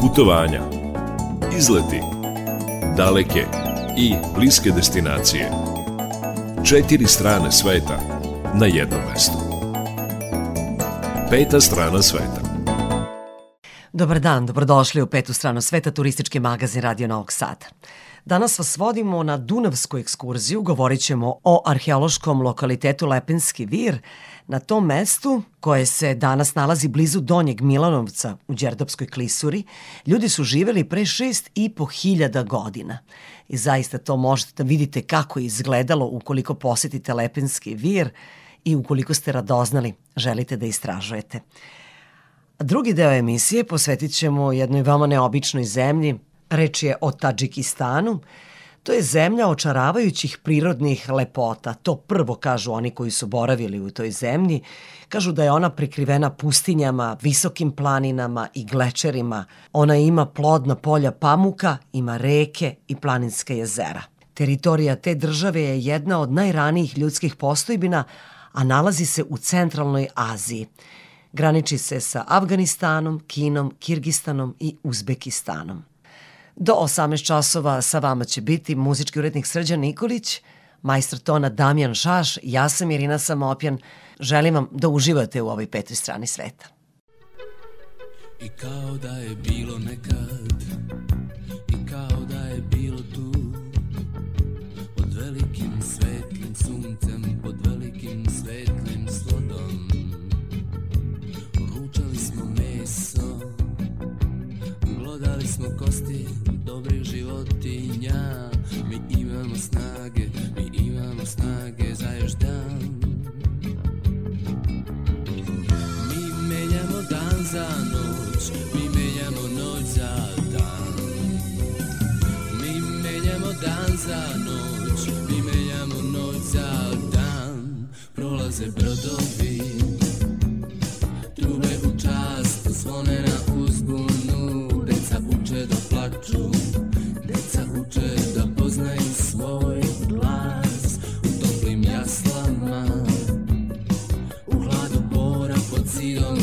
Putovanja, izleti, daleke i bliske destinacije. Četiri strane sveta na jednom mestu. Peta strana sveta. Dobar dan, dobrodošli u petu stranu sveta, turistički magazin Radio Novog Sada. Danas vas vodimo na Dunavsku ekskurziju, govorit ćemo o arheološkom lokalitetu Lepenski vir, na tom mestu koje se danas nalazi blizu Donjeg Milanovca u Đerdapskoj klisuri, ljudi su živeli pre šest i po hiljada godina. I zaista to možete da vidite kako je izgledalo ukoliko posetite Lepenski vir i ukoliko ste radoznali, želite da istražujete. Drugi deo emisije posvetit ćemo jednoj veoma neobičnoj zemlji, Reč je o Tadžikistanu. To je zemlja očaravajućih prirodnih lepota. To prvo kažu oni koji su boravili u toj zemlji. Kažu da je ona prekrivena pustinjama, visokim planinama i glečerima. Ona ima plodna polja pamuka, ima reke i planinske jezera. Teritorija te države je jedna od najranijih ljudskih postojbina, a nalazi se u centralnoj Aziji. Graniči se sa Afganistanom, Kinom, Kirgistanom i Uzbekistanom. Do 18 časova sa vama će biti muzički urednik Srđan Nikolić, majstor tona Damjan Šaš, ja sam Irina Samopjan. Želim vam da uživate u ovoj petoj strani sveta. I kao da je bilo nekad, i kao da je bilo tu, pod velikim svetlim suncem, pod velikim svetlim slodom, ručali smo meso, glodali smo kosti, dobrih životinja. Mi imamo snage, mi imamo snage za još dan. Mi menjamo dan za noć, mi menjamo noć za dan. Mi menjamo dan za noć, mi menjamo noć za dan. Prolaze brodovi, trube u čast, zvone na da plaču Deca uče da poznaju svoj glas. U toplim jaslama U hladu bora pod zidom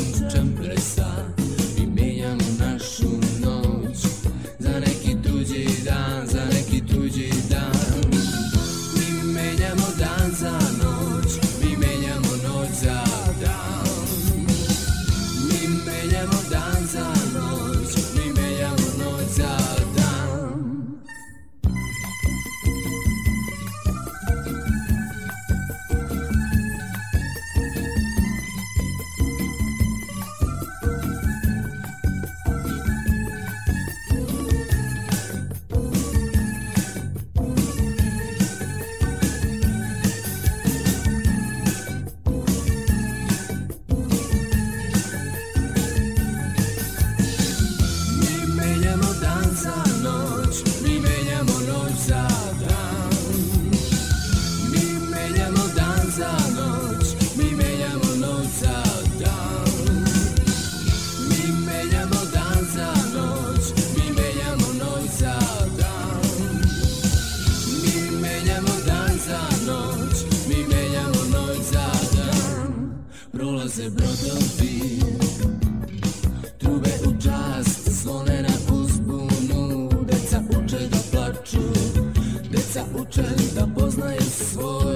menjamo dan za noć, mi menjamo noć za dan. Prolaze brodovi, Trube u čast, zvone na uzbunu Deca uče da plaču, deca uče da poznaju svoj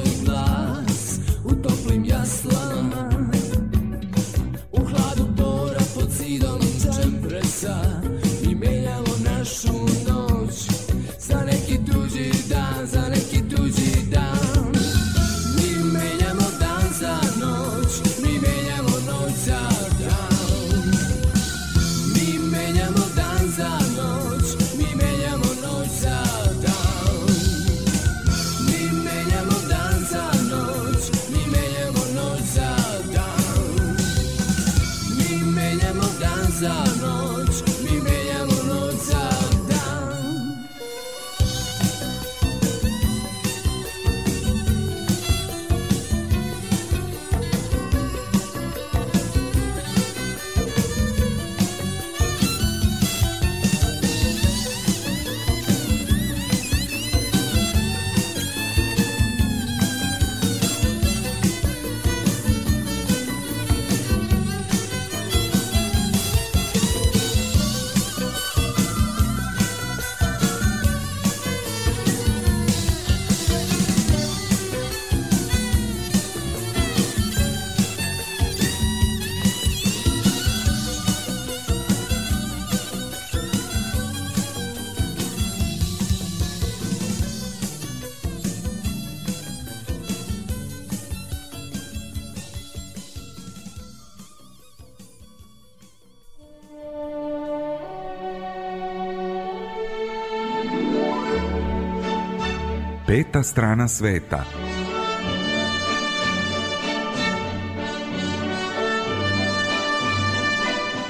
Peta strana sveta.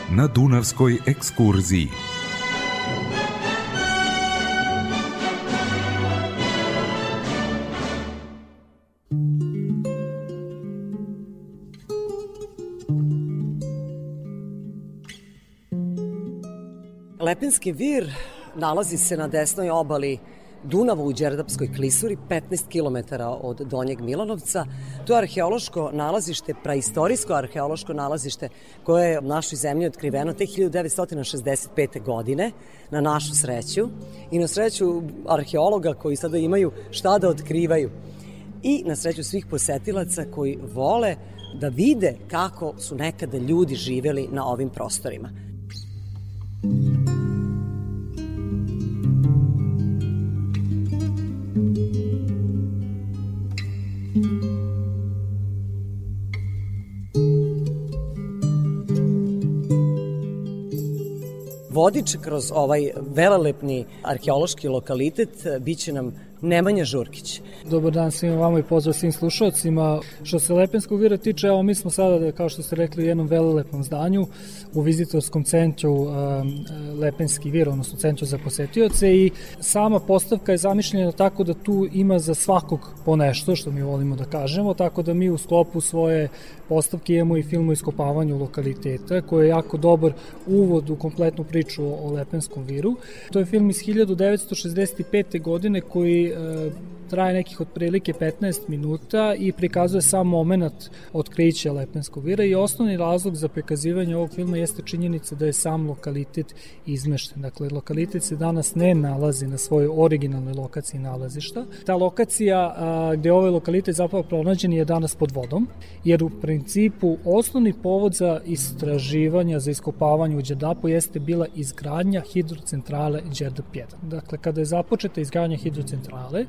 Na Dunavskoj ekskurziji. Lepenski vir nalazi se na desnoj obali Dunava u Đerdapskoj klisuri, 15 km od Donjeg Milanovca. To je arheološko nalazište, praistorijsko arheološko nalazište koje je u našoj zemlji otkriveno te 1965. godine na našu sreću i na sreću arheologa koji sada imaju šta da otkrivaju i na sreću svih posetilaca koji vole da vide kako su nekada ljudi živeli na ovim prostorima. Vodič kroz ovaj velelepni arheološki lokalitet biće nam Nemanja Žurkić. Dobar dan svima vama i pozdrav svim slušalcima. Što se Lepenskog vira tiče, evo mi smo sada, kao što ste rekli, u jednom velelepnom zdanju u vizitorskom centru um, Lepenski vir, odnosno centru za posetioce i sama postavka je zamišljena tako da tu ima za svakog po nešto, što mi volimo da kažemo, tako da mi u sklopu svoje postavke imamo i film o iskopavanju lokaliteta, koji je jako dobar uvod u kompletnu priču o Lepenskom viru. To je film iz 1965. godine koji e, traje nekih otprilike 15 minuta i prikazuje sam moment otkrića Lepenskog vira i osnovni razlog za prikazivanje ovog filma jeste činjenica da je sam lokalitet izmešten. Dakle, lokalitet se danas ne nalazi na svojoj originalnoj lokaciji nalazišta. Ta lokacija a, gde ovaj lokalitet zapravo pronađen je danas pod vodom, jer u principu osnovni povod za istraživanja, za iskopavanje u Đerdapu jeste bila izgradnja hidrocentrale Đerdap 1. Dakle, kada je započeta izgradnja hidrocentrale,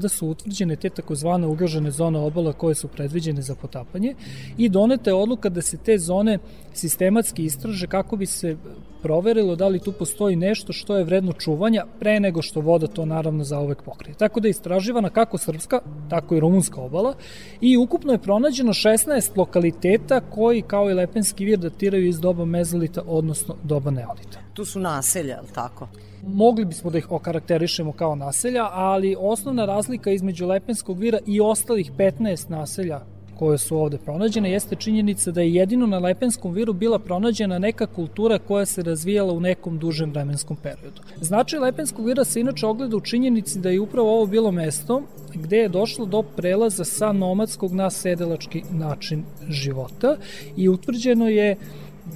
tada su utvrđene te takozvane ugrožene zone obala koje su predviđene za potapanje i doneta je odluka da se te zone sistematski istraže kako bi se proverilo da li tu postoji nešto što je vredno čuvanja pre nego što voda to naravno zauvek pokrije. Tako da je istraživana kako srpska, tako i rumunska obala i ukupno je pronađeno 16 lokaliteta koji kao i Lepenski vir datiraju iz doba mezolita, odnosno doba neolita. Tu su naselja, ali tako? Mogli bismo da ih okarakterišemo kao naselja, ali osnovna razlika između Lepenskog vira i ostalih 15 naselja koje su ovde pronađene jeste činjenica da je jedino na Lepenskom viru bila pronađena neka kultura koja se razvijala u nekom dužem vremenskom periodu. Značaj Lepenskog vira se inače ogleda u činjenici da je upravo ovo bilo mesto gde je došlo do prelaza sa nomadskog na sedelački način života i utvrđeno je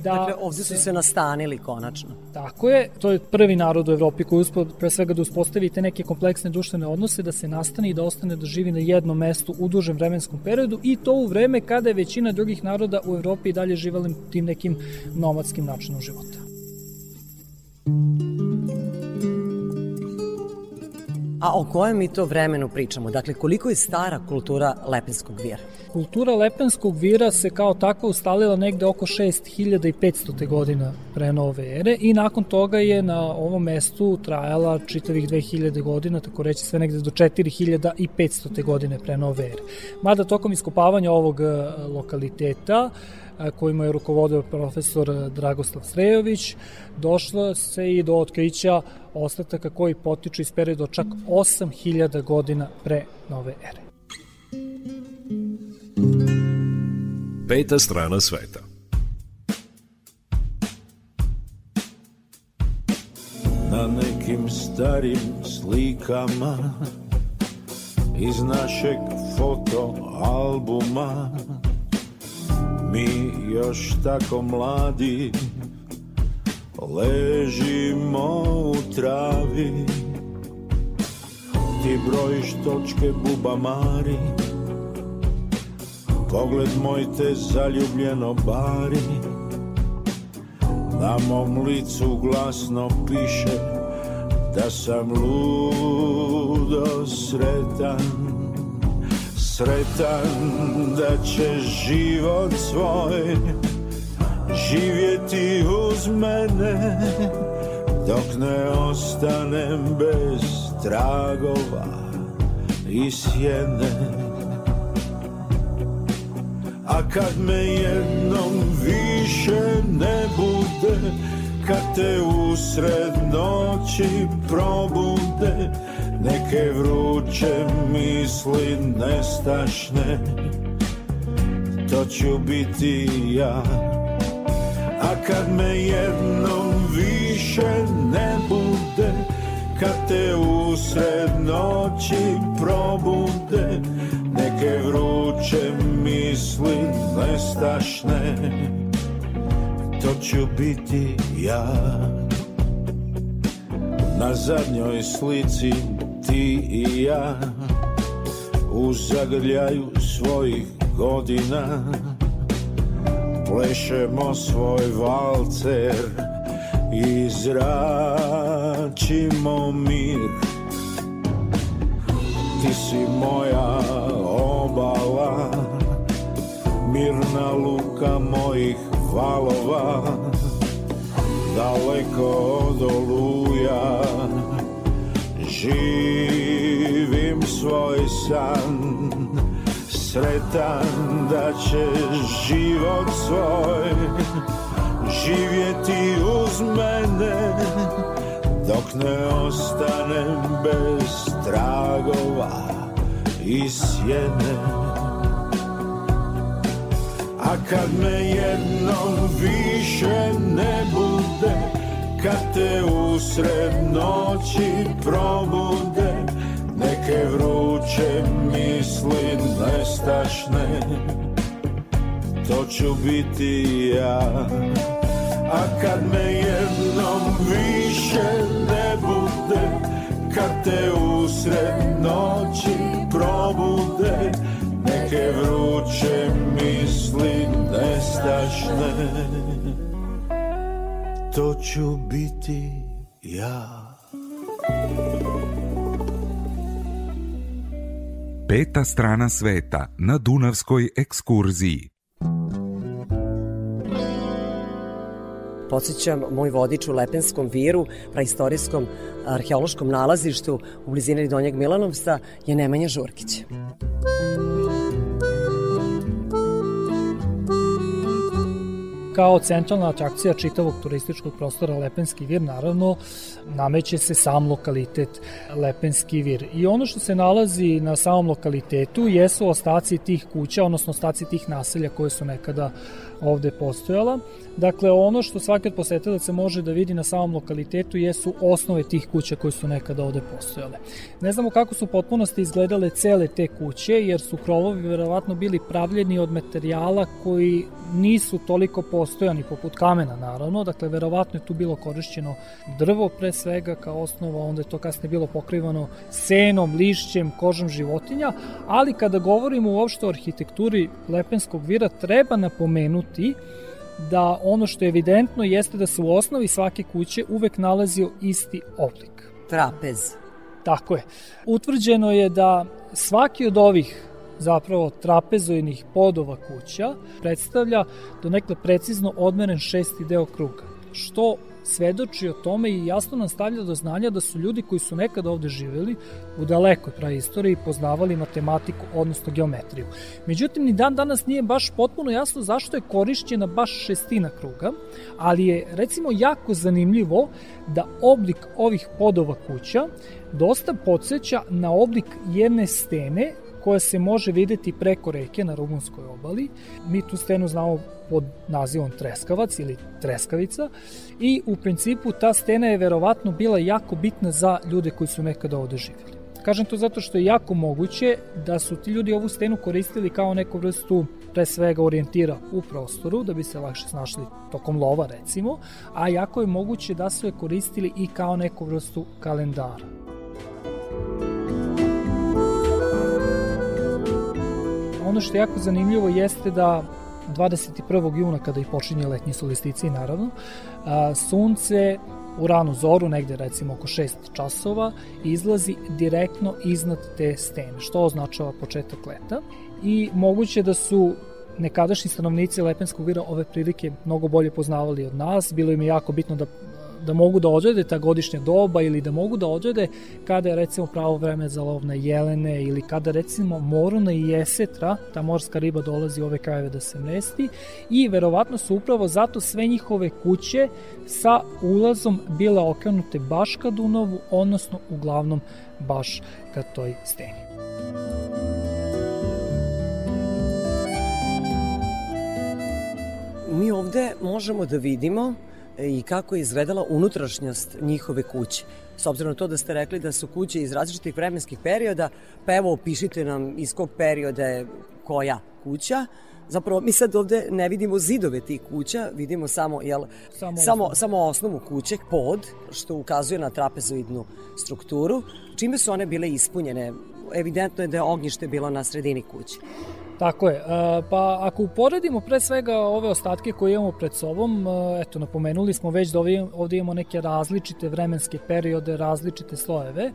da... Dakle, ovde su se nastanili konačno. Tako je, to je prvi narod u Evropi koji uspio pre svega da uspostavi te neke kompleksne društvene odnose, da se nastane i da ostane da živi na jednom mestu u dužem vremenskom periodu i to u vreme kada je većina drugih naroda u Evropi i dalje živali tim nekim nomadskim načinom života. A o kojem mi to vremenu pričamo? Dakle, koliko je stara kultura Lepenskog vira? Kultura Lepenskog vira se kao takva ustalila negde oko 6500. godina pre nove ere i nakon toga je na ovom mestu trajala čitavih 2000 godina, tako reći sve negde do 4500. godine pre nove ere. Mada tokom iskopavanja ovog e, lokaliteta kojima je rukovodio profesor Dragoslav Srejović, došlo se i do otkrića ostataka koji potiču iz perioda čak 8000 godina pre nove ere. Peta strana sveta. Na nekim starim slikama iz našeg fotoalbuma mi još tako mladi ležimo u travi. Ti brojiš točke bubamari Pogled moj te zaljubljeno bari. Na mom licu glasno piše Da sam ludo sretan Sretan da će život svoj Živjeti uz mene Dok ne ostanem bez tragova i sjene. A kad me jednom više ne bude Kad te usred noći probude Neke vruće misli nestašne To ću biti ja. A kad me jednom više ne bude Kad te usred noći probude Neke vruće misli nestašne To ću biti ja. Na zadnjoj slici ti i ja U zagrljaju svojih godina. Plešemo svoj valcer I zračimo mir. Ti si moja obala Mirna luka mojih valova. Daleko od oluja Živim svoj san Sretan da će život svoj Živjeti uz mene Dok ne ostanem bez tragova i sjene. A kad me jednom više ne bude Kad te usred noći probude Neke vruće misli nestašne. To ću biti ja. A kad me jednom više ne bude Kad te usred noći probude Neke vruće misli nestašne To ću biti ja Peta strana sveta na Dunavskoj ekskurziji. Podsećam, moj vodič u Lepenskom viru, praistorijskom arheološkom nalazištu u blizini Donjeg Milanovca je Nemanja Žurkić. Kao centralna atrakcija čitavog turističkog prostora Lepenski vir, naravno, nameće se sam lokalitet Lepenski vir. I ono što se nalazi na samom lokalitetu jesu ostaci tih kuća, odnosno ostaci tih naselja koje su nekada ovde postojala. Dakle, ono što svaki od posetilaca može da vidi na samom lokalitetu jesu osnove tih kuća koje su nekada ovde postojale. Ne znamo kako su potpunosti izgledale cele te kuće, jer su krovovi verovatno bili pravljeni od materijala koji nisu toliko postojani, poput kamena naravno, dakle verovatno je tu bilo korišćeno drvo pre svega kao osnova, onda je to kasnije bilo pokrivano senom, lišćem, kožom životinja, ali kada govorimo uopšte o arhitekturi Lepenskog vira, treba napomenuti da ono što je evidentno jeste da se u osnovi svake kuće uvek nalazio isti oblik. Trapez. Tako je. Utvrđeno je da svaki od ovih zapravo trapezojnih podova kuća predstavlja do nekle precizno odmeren šesti deo kruga, što svedoči o tome i jasno nam stavlja do znanja da su ljudi koji su nekada ovde živeli u dalekoj praistoriji poznavali matematiku, odnosno geometriju. Međutim, ni dan danas nije baš potpuno jasno zašto je korišćena baš šestina kruga, ali je recimo jako zanimljivo da oblik ovih podova kuća dosta podsjeća na oblik jedne stene koja se može videti preko reke na Rumunskoj obali. Mi tu stenu znamo pod nazivom Treskavac ili Treskavica i u principu ta stena je verovatno bila jako bitna za ljude koji su nekada ovde živjeli. Kažem to zato što je jako moguće da su ti ljudi ovu stenu koristili kao neku vrstu pre svega orijentira u prostoru da bi se lakše snašli tokom lova recimo, a jako je moguće da su je koristili i kao neku vrstu kalendara. Ono što je jako zanimljivo jeste da 21. juna kada i počinje letnji solstici naravno, sunce u ranu zoru, negde recimo oko 6 časova, izlazi direktno iznad te stene, što označava početak leta i moguće da su nekadašnji stanovnici Lepenskog vira ove prilike mnogo bolje poznavali od nas, bilo im je jako bitno da da mogu da odrede ta godišnja doba ili da mogu da odrede kada je recimo pravo vreme za lov na jelene ili kada recimo moruna i jesetra, ta morska riba dolazi u ove krajeve da se mesti i verovatno su upravo zato sve njihove kuće sa ulazom bile okrenute baš ka Dunavu, odnosno uglavnom baš ka toj steni. Mi ovde možemo da vidimo i kako je izgledala unutrašnjost njihove kuće. S obzirom na to da ste rekli da su kuće iz različitih vremenskih perioda, pa evo opišite nam iz kog perioda je koja kuća. Zapravo mi sad ovde ne vidimo zidove tih kuća, vidimo samo, jel, Samo samo, osnovu. samo osnovu kuće, pod, što ukazuje na trapezoidnu strukturu. Čime su one bile ispunjene? Evidentno je da je ognjište bilo na sredini kuće. Tako je. E, Pa ako uporedimo pre svega ove ostatke koje imamo pred sobom, e, eto, napomenuli smo već da ovdje, imamo neke različite vremenske periode, različite slojeve.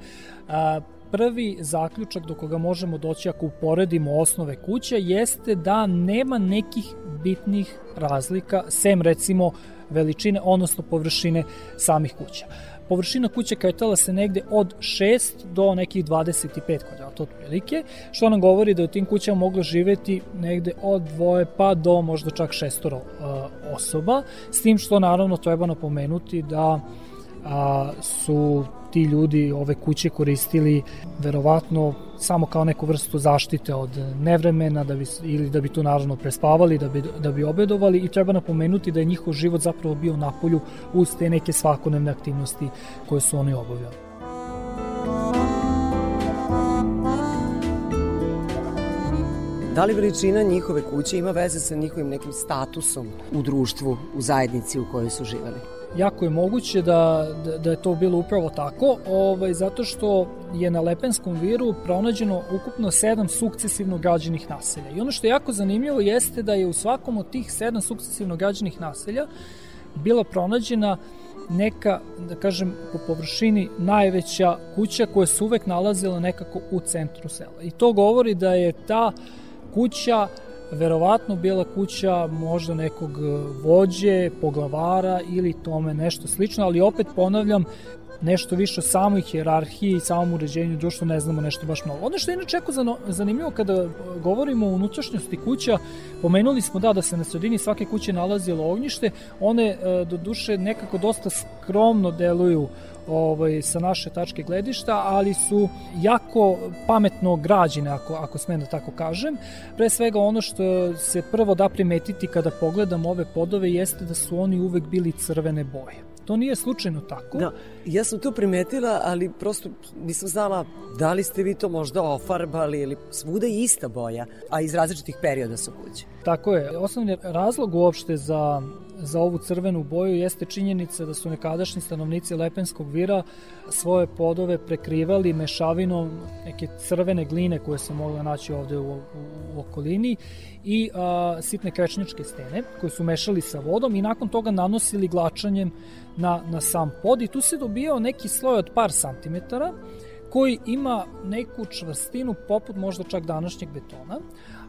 A, Prvi zaključak do koga možemo doći ako uporedimo osnove kuće jeste da nema nekih bitnih razlika, sem recimo veličine, odnosno površine samih kuća. Površina kuće kretala se negde od 6 do nekih 25 kvadrata otprilike, što nam govori da u tim kućama moglo živeti negde od dvoje pa do možda čak šestoro uh, osoba, s tim što naravno treba napomenuti da a, su ti ljudi ove kuće koristili verovatno samo kao neku vrstu zaštite od nevremena da bi, ili da bi tu naravno prespavali, da bi, da bi obedovali i treba napomenuti da je njihov život zapravo bio na polju uz te neke svakodnevne aktivnosti koje su oni obavljali. Da li veličina njihove kuće ima veze sa njihovim nekim statusom u društvu, u zajednici u kojoj su živeli? Jako je moguće da, da, da je to bilo upravo tako, ovaj, zato što je na Lepenskom viru pronađeno ukupno sedam sukcesivno građenih naselja. I ono što je jako zanimljivo jeste da je u svakom od tih sedam sukcesivno građenih naselja bila pronađena neka, da kažem, po površini najveća kuća koja se uvek nalazila nekako u centru sela. I to govori da je ta kuća verovatno bila kuća možda nekog vođe, poglavara ili tome nešto slično, ali opet ponavljam, nešto više o samoj hjerarhiji i samom uređenju društva ne znamo nešto baš mnogo. Ono što je inače jako zanimljivo kada govorimo o unutrašnjosti kuća, pomenuli smo da da se na sredini svake kuće nalazilo ognjište, one e, do duše nekako dosta skromno deluju ovaj, sa naše tačke gledišta, ali su jako pametno građene, ako, ako smem da tako kažem. Pre svega ono što se prvo da primetiti kada pogledamo ove podove jeste da su oni uvek bili crvene boje. To nije slučajno tako. Da, ja sam to primetila, ali prosto nisam znala da li ste vi to možda ofarbali ili svuda je ista boja, a iz različitih perioda su kuće. Tako je. Osnovni razlog uopšte za, za ovu crvenu boju jeste činjenica da su nekadašnji stanovnici Lepenskog vira svoje podove prekrivali mešavinom neke crvene gline koje se mogle naći ovde u, u, u okolini i a, sitne krečničke stene koje su mešali sa vodom i nakon toga nanosili glačanjem na, na sam pod i tu se dobijao neki sloj od par santimetara koji ima neku čvrstinu poput možda čak današnjeg betona,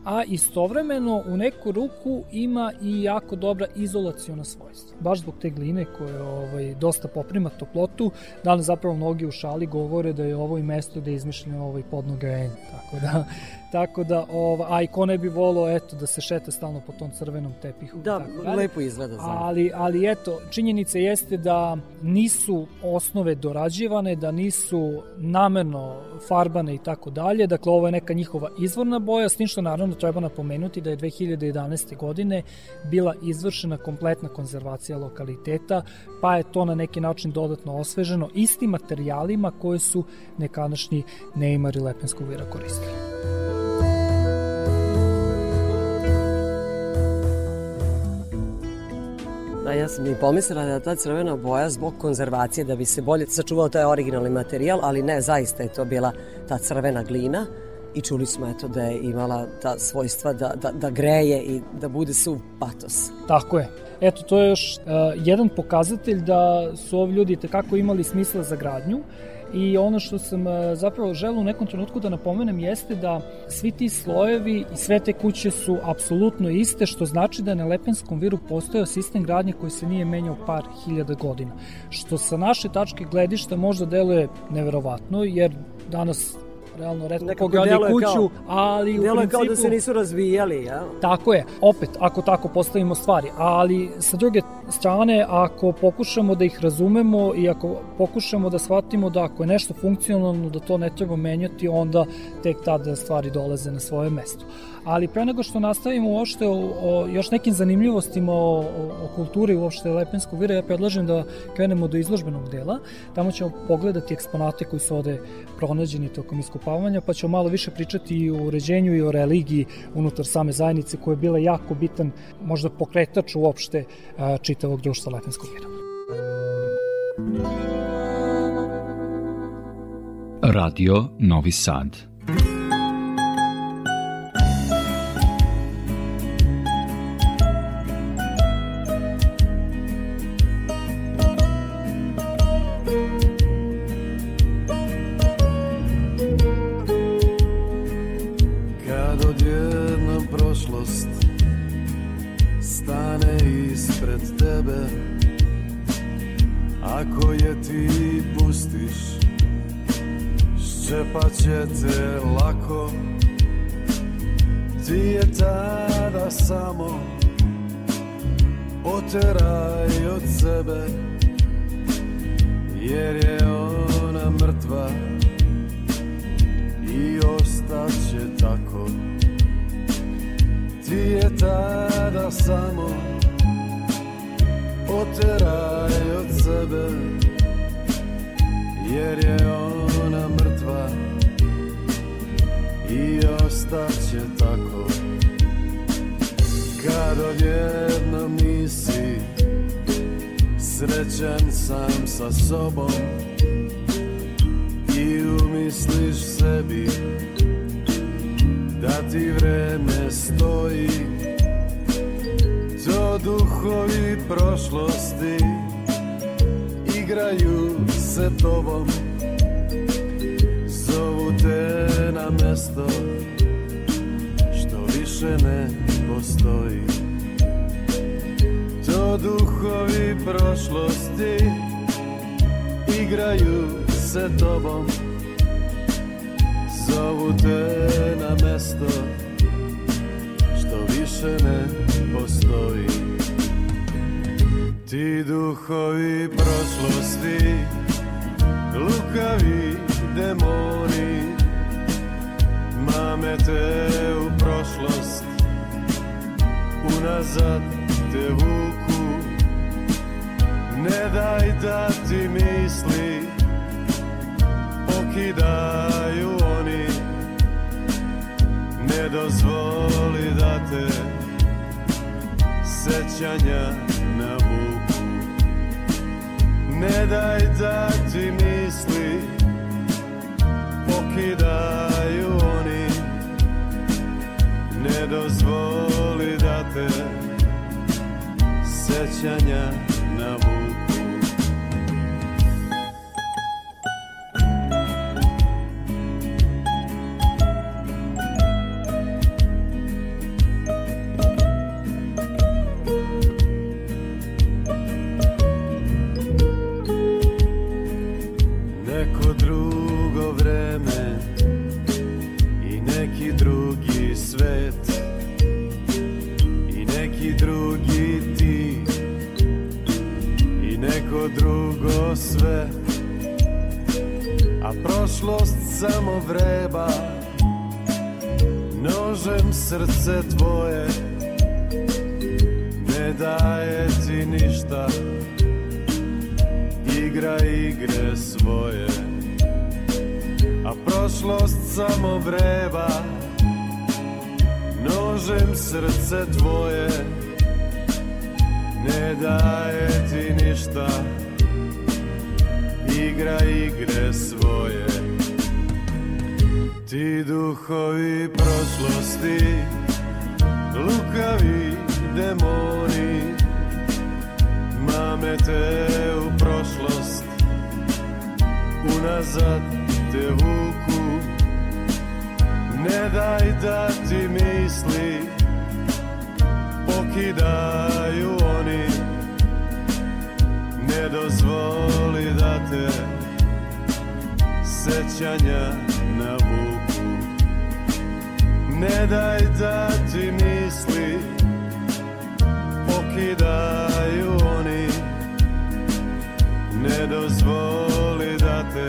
a istovremeno u neku ruku ima i jako dobra izolaciona svojstva. Baš zbog te gline koje ovaj, dosta poprima toplotu, danas zapravo mnogi u šali govore da je ovo i mesto da je izmišljeno ovaj podno grejanje. Tako da, tako da ova, a i ko ne bi volao eto, da se šeta stalno po tom crvenom tepihu. i Da, tako dalje. lepo izgleda za Ali, ali eto, činjenica jeste da nisu osnove dorađivane, da nisu namerno farbane i tako dalje. Dakle, ovo je neka njihova izvorna boja, s tim što naravno treba napomenuti da je 2011. godine bila izvršena kompletna konzervacija lokaliteta, pa je to na neki način dodatno osveženo istim materijalima koje su nekadašnji neimari Lepenskog vira koristili. Da, ja sam i pomislila da ta crvena boja zbog konzervacije da bi se bolje sačuvao taj originalni materijal, ali ne, zaista je to bila ta crvena glina i čuli smo eto da je imala ta svojstva da, da, da greje i da bude suv patos. Tako je. Eto, to je još uh, jedan pokazatelj da su ovi ljudi tekako imali smisla za gradnju i ono što sam e, zapravo želeo u nekom trenutku da napomenem jeste da svi ti slojevi i sve te kuće su apsolutno iste, što znači da je na Lepenskom viru postojao sistem gradnje koji se nije menjao par hiljada godina. Što sa naše tačke gledišta možda deluje neverovatno, jer danas realno redko ko gradi kuću, kao- ali u principu... kao da se nisu razvijali, ja? Tako je, opet, ako tako postavimo stvari, ali sa druge strane, ako pokušamo da ih razumemo i ako pokušamo da shvatimo da ako je nešto funkcionalno, da to ne treba menjati, onda tek tada stvari dolaze na svoje mesto. Ali pre nego što nastavimo uopšte o, o još nekim zanimljivostima o, o, o kulturi uopšte Lepenskog vira, ja predlažem da krenemo do izložbenog dela. Tamo ćemo pogledati eksponate koji su ovde pronađeni tokom iskopavanja, pa ćemo malo više pričati i o uređenju i o religiji unutar same zajednice koja je bila jako bitan, možda pokretač uopšte a, čitavog društva Lepenskog vira. Radio Novi Sad. Ispred tebe. Ako je ti pustiš Ščepaće te lako. Ti je tada samo Oteraj od sebe Jer je ona mrtva i ostaće tako. Ti je tada samo oteraj od sebe Jer je ona mrtva i ostaće tako. Kad odjednom nisi srećan sam sa sobom i umisliš sebi da ti vreme stoji. to duhovi prošlosti. Igraju se tobom. Zovu te na mesto što više ne postoji. To duhovi prošlosti igraju se tobom. Zovu te na mesto Što više ne postoji Ti duhovi prošlosti Lukavi demoni Mame te u prošlost Unazad te vuku. Ne daj da ti misli pokidaju oni. Ne dozvoli da te sećanja Ne daj da ti misli pokidaju oni. Ne dozvoli da te sećanja daj da ti misli pokidaju oni. Ne dozvoli da te sećanja navuku. Ne daj da ti misli pokidaju oni. Ne dozvoli da te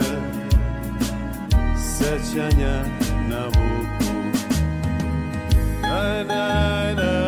sećanja navuku Na, na,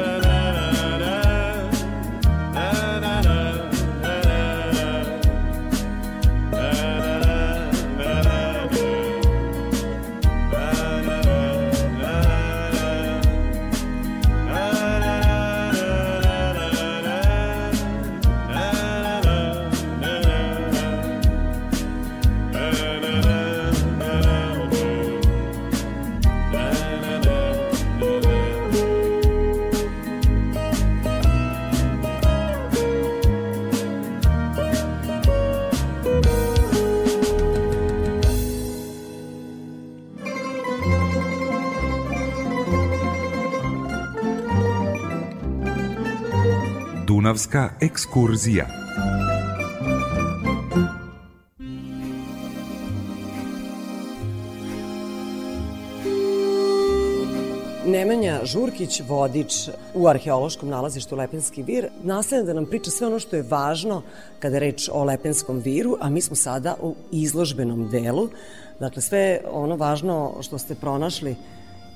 Dunavska ekskurzija. Nemanja Žurkić, vodič u arheološkom nalazištu Lepenski vir, nastavlja da nam priča sve ono što je važno kada je reč o Lepenskom viru, a mi smo sada u izložbenom delu. Dakle, sve ono važno što ste pronašli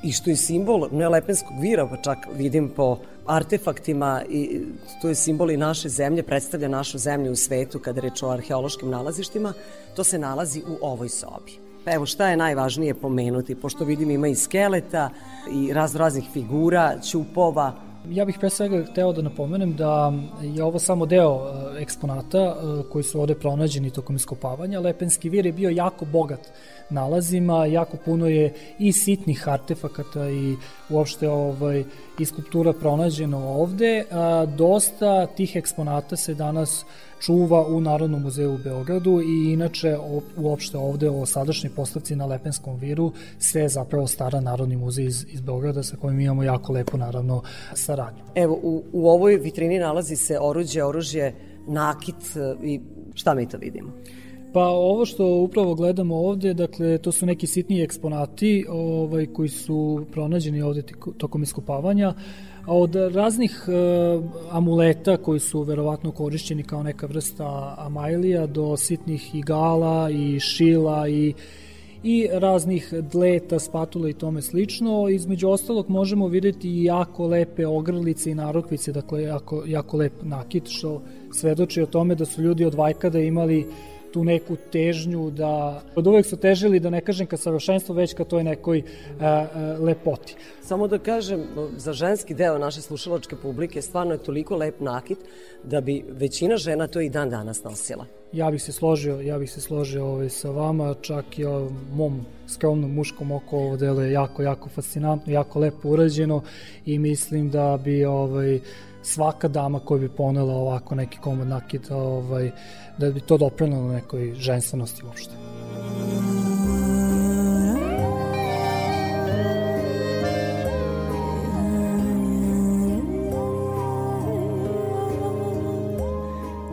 i što je simbol ne Lepenskog vira, pa čak vidim po artefaktima i to je simbol i naše zemlje, predstavlja našu zemlju u svetu kada reč o arheološkim nalazištima, to se nalazi u ovoj sobi. Pa evo šta je najvažnije pomenuti, pošto vidim ima i skeleta i razno raznih figura, ćupova, Ja bih pre svega hteo da napomenem da je ovo samo deo e, eksponata e, koji su ovde pronađeni tokom iskopavanja. Lepenski vir je bio jako bogat nalazima, jako puno je i sitnih artefakata i uopšte ovaj, i skulptura pronađeno ovde. Dosta tih eksponata se danas čuva u Narodnom muzeju u Beogradu i inače uopšte ovde o sadašnjoj postavci na Lepenskom viru se zapravo stara Narodni muzej iz, iz Beograda sa kojim imamo jako lepo naravno saradnju. Evo, u, u ovoj vitrini nalazi se oruđe, oružje, nakit e, i šta mi to vidimo? Pa ovo što upravo gledamo ovde, dakle, to su neki sitniji eksponati ovaj, koji su pronađeni ovde tokom iskopavanja, a od raznih e, amuleta koji su verovatno korišćeni kao neka vrsta amajlija do sitnih igala i šila i i raznih dleta, spatula i tome slično. Između ostalog možemo videti i jako lepe ogrlice i narokvice, dakle jako, jako lep nakit, što svedoči o tome da su ljudi od vajkada imali tu neku težnju da od uvek su težili da ne kažem ka savršenstvu već ka toj nekoj a, a, lepoti. Samo da kažem, za ženski deo naše slušalačke publike stvarno je toliko lep nakit da bi većina žena to i dan danas nosila. Ja bih se složio, ja bih se složio ovaj, sa vama, čak i o mom skromnom muškom oko ovo delo je jako, jako fascinantno, jako lepo urađeno i mislim da bi ovaj, svaka dama koja bi ponela ovako neki komad nakita, ovaj, da bi to doprinalo nekoj ženstvenosti uopšte.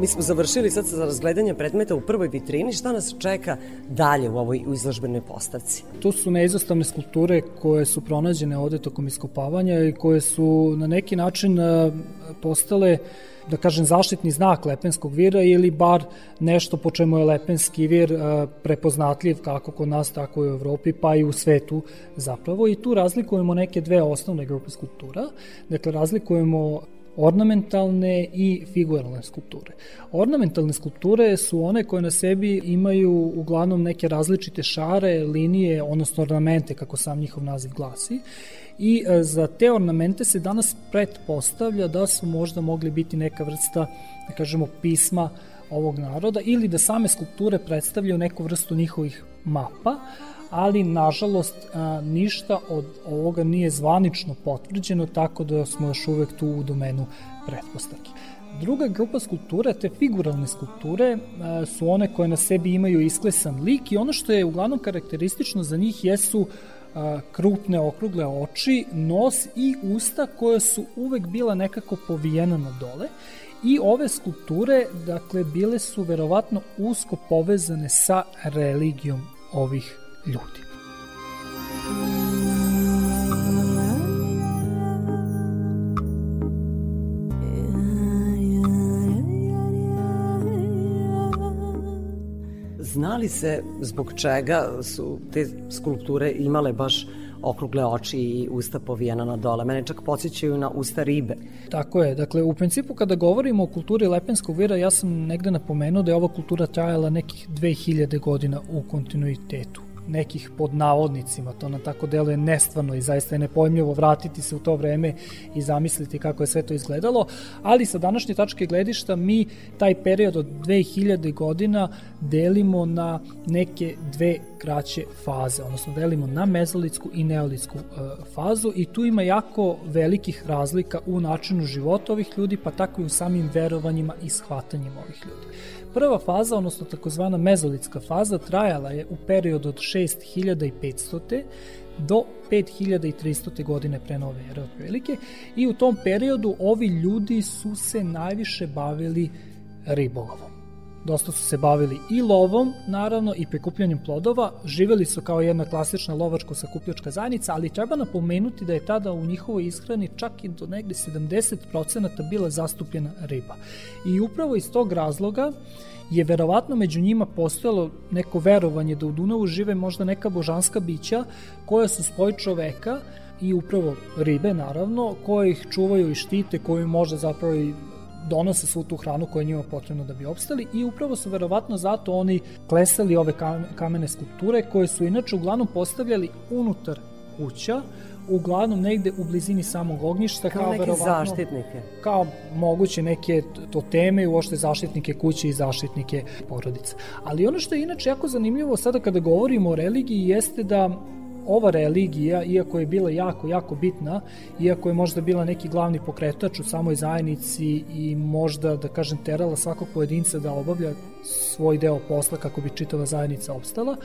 Mi smo završili sad sa razgledanje predmeta u prvoj vitrini. Šta nas čeka dalje u ovoj izložbenoj postavci? To su neizostavne skulpture koje su pronađene ovde tokom iskopavanja i koje su na neki način e, postale da kažem zaštitni znak Lepenskog vira ili bar nešto po čemu je Lepenski vir e, prepoznatljiv kako kod nas tako i u Evropi pa i u svetu zapravo i tu razlikujemo neke dve osnovne grupe skulptura. Dakle razlikujemo ornamentalne i figuralne skulpture. Ornamentalne skulpture su one koje na sebi imaju uglavnom neke različite šare, linije, odnosno ornamente, kako sam njihov naziv glasi, i e, za te ornamente se danas pretpostavlja da su možda mogli biti neka vrsta, da kažemo, pisma ovog naroda ili da same skulpture predstavljaju neku vrstu njihovih mapa, ali nažalost ništa od ovoga nije zvanično potvrđeno, tako da smo još uvek tu u domenu pretpostavki. Druga grupa skulptura, te figuralne skulpture, su one koje na sebi imaju isklesan lik i ono što je uglavnom karakteristično za njih jesu krupne okrugle oči, nos i usta koje su uvek bila nekako povijena na dole i ove skulpture, dakle, bile su verovatno usko povezane sa religijom ovih ljudi. Znali se zbog čega su te skulpture imale baš okrugle oči i usta povijena na dole. Mene čak podsjećaju na usta ribe. Tako je, dakle u principu kada govorimo o kulturi Lepenskog vira, ja sam negde napomenuo da je ova kultura trajala nekih 2000 godina u kontinuitetu nekih pod navodnicima, to nam tako deluje nestvarno i zaista je nepojmljivo vratiti se u to vreme i zamisliti kako je sve to izgledalo, ali sa današnje tačke gledišta mi taj period od 2000 godina delimo na neke dve kraće faze, odnosno delimo na mezolitsku i neolitsku e, fazu i tu ima jako velikih razlika u načinu života ovih ljudi, pa tako i u samim verovanjima i shvatanjima ovih ljudi. Prva faza, odnosno takozvana mezolitska faza, trajala je u periodu od 6500. do 5300. godine pre nove ere otprilike i u tom periodu ovi ljudi su se najviše bavili ribolovom. Dosta su se bavili i lovom, naravno, i prikupljanjem plodova. Živeli su kao jedna klasična lovačko-sakupljačka zajednica, ali treba napomenuti da je tada u njihovoj ishrani čak i do negde 70% bila zastupljena riba. I upravo iz tog razloga je verovatno među njima postojalo neko verovanje da u Dunavu žive možda neka božanska bića koja su spoj čoveka i upravo ribe naravno, koje ih čuvaju i štite, koji možda zapravo i donose svu tu hranu koja je njima potrebna da bi opstali i upravo su verovatno zato oni klesali ove kamene skulpture koje su inače uglavnom postavljali unutar kuća, uglavnom negde u blizini samog ognjišta Kao, kao, neke verovatno zaštitnike. kao moguće neke toteme i uopšte zaštitnike kuće i zaštitnike porodice. Ali ono što je inače jako zanimljivo sada kada govorimo o religiji jeste da ova religija, iako je bila jako, jako bitna, iako je možda bila neki glavni pokretač u samoj zajednici i možda, da kažem, terala svakog pojedinca da obavlja svoj deo posla kako bi čitava zajednica opstala,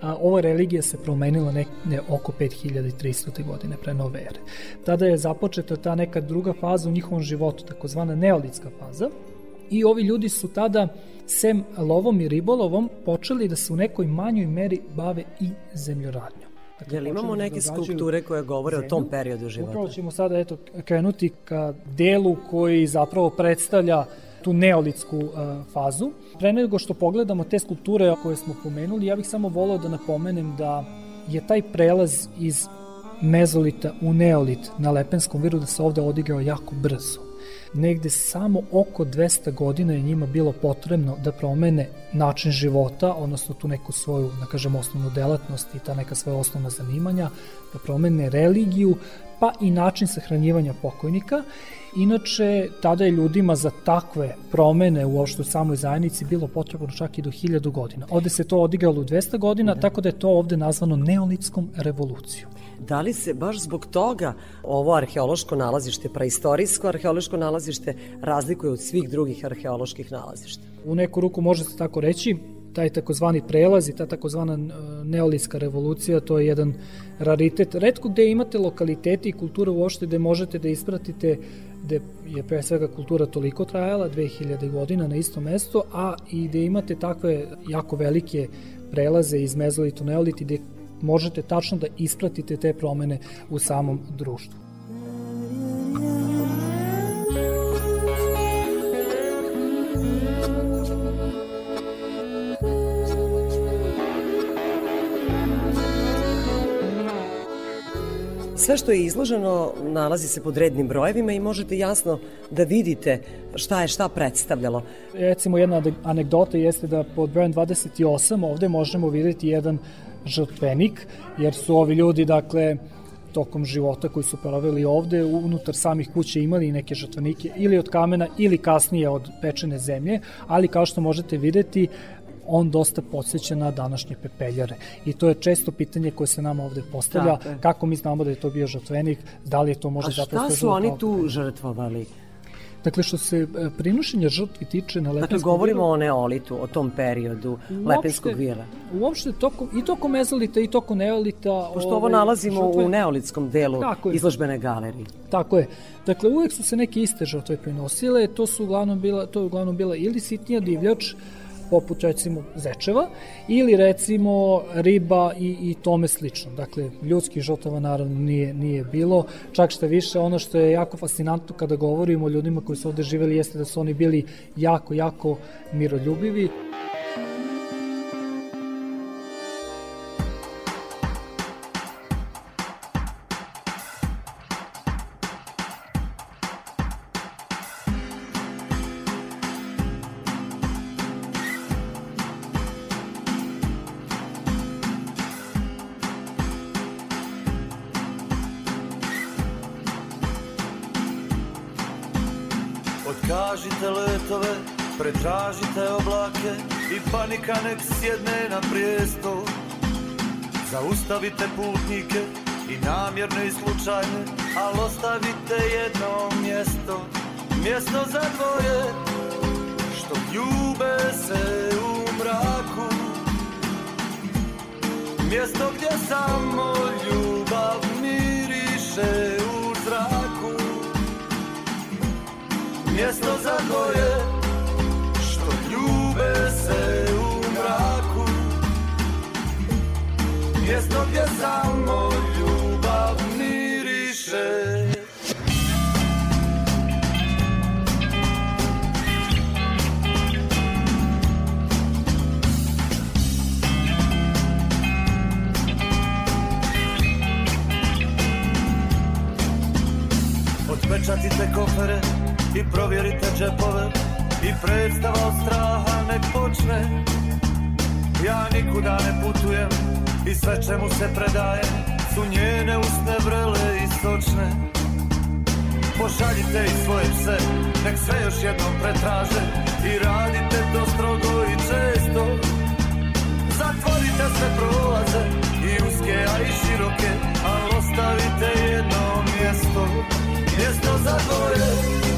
a, ova religija se promenila ne, ne oko 5300. godine pre nove ere. Tada je započeta ta neka druga faza u njihovom životu, takozvana neolitska faza, i ovi ljudi su tada sem lovom i ribolovom počeli da se u nekoj manjoj meri bave i zemljoradnjom. Dakle, Jel imamo da neke skulpture koje govore o zemlju. tom periodu života? Upravo ćemo sada eto, krenuti ka delu koji zapravo predstavlja tu neolitsku uh, fazu. Pre nego što pogledamo te skulpture koje smo pomenuli, ja bih samo voleo da napomenem da je taj prelaz iz mezolita u neolit na Lepenskom viru da se ovde odigrao jako brzo. Negde samo oko 200 godina je njima bilo potrebno da promene način života, odnosno tu neku svoju, da kažem, osnovnu delatnost i ta neka svoja osnovna zanimanja, da promene religiju, pa i način sahranjivanja pokojnika. Inače, tada je ljudima za takve promene uopšte u samoj zajednici bilo potrebno čak i do 1000 godina. Ovde se to odigralo u 200 godina, tako da je to ovde nazvano neolitskom revolucijom. Da li se baš zbog toga ovo arheološko nalazište, preistorijsko arheološko nalazište, razlikuje od svih drugih arheoloških nalazišta? U neku ruku može se tako reći, taj takozvani prelaz i ta takozvana e, neolitska revolucija, to je jedan raritet. Redko gde imate lokaliteti i kultura uopšte gde možete da ispratite gde je pre svega kultura toliko trajala, 2000 godina na istom mestu, a i gde imate takve jako velike prelaze iz mezolita u neolit i gde možete tačno da ispratite te promene u samom društvu. Sve što je izloženo nalazi se pod rednim brojevima i možete jasno da vidite šta je šta predstavljalo. Recimo jedna anegdota jeste da pod brojem 28 ovde možemo videti jedan žrtvenik, jer su ovi ljudi, dakle, tokom života koji su proveli ovde, unutar samih kuće imali neke žrtvenike ili od kamena ili kasnije od pečene zemlje, ali kao što možete videti, on dosta podsjeća na današnje pepeljare. I to je često pitanje koje se nama ovde postavlja, Tako je. kako mi znamo da je to bio žrtvenik, da li je to možda A zapravo šta su oni tu žrtvovali? Dakle, što se e, prinošenja žrtvi tiče na Dakle, Lepenskom govorimo viru, o neolitu, o tom periodu Lepenskog vira. Uopšte tokom, i tokom mezolita i tokom neolita... Pošto ovo ovaj, nalazimo žrtve- u neolitskom delu Tako je. izložbene galerije. Tako je. Dakle, uvek su se neke iste žrtve prenosile, to su uglavnom bila, to je uglavnom bila ili sitnija divljač, poput recimo zečeva, ili recimo riba i, i tome slično. Dakle, ljudskih žrtava naravno nije, nije bilo, čak što više, ono što je jako fascinantno kada govorimo o ljudima koji su ovde živeli jeste da su oni bili jako, jako miroljubivi. Letove, pretražite oblake i panika nek sjedne na prijesto. Zaustavite putnike i namjerne i slučajne, ali ostavite jedno mjesto, mjesto za dvoje, što ljube se u mraku. Mjesto gdje samo ljubav miriše Mjesto za dvoje što ljube se u mraku. Mjesto gdje samo ljubav miriše. Otpečatite kofere i provjerite džepove I predstava od straha nek počne. Ja nikuda ne putujem i sve čemu se predajem Su njene usne vrele i sočne. Pošaljite i svoje pse, nek sve još jednom pretraže I radite to strogo i često. Zatvorite sve prolaze i uske, a i široke Ali ostavite jedno mjesto, mjesto za dvoje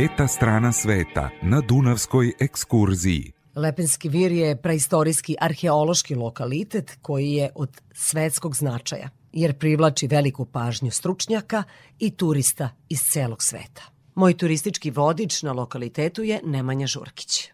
Peta strana sveta na Dunavskoj ekskurziji. Lepenski vir je preistorijski arheološki lokalitet koji je od svetskog značaja, jer privlači veliku pažnju stručnjaka i turista iz celog sveta. Moj turistički vodič na lokalitetu je Nemanja Žurkić.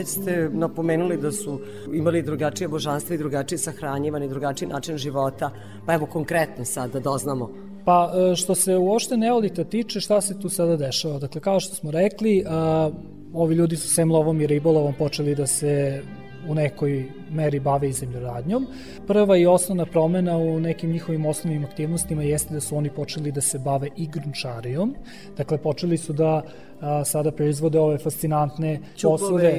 Već ste napomenuli da su imali drugačije božanstva i drugačije sahranjivanje, drugačiji način života. Pa evo konkretno sad da doznamo. Pa e, što se uopšte neolita tiče, šta se tu sada dešava? Dakle, kao što smo rekli, a, ovi ljudi su sem lovom i ribolovom počeli da se u nekoj meri bave i zemljoradnjom. Prva i osnovna promena u nekim njihovim osnovnim aktivnostima jeste da su oni počeli da se bave i grunčarijom. Dakle, počeli su da a, sada proizvode ove fascinantne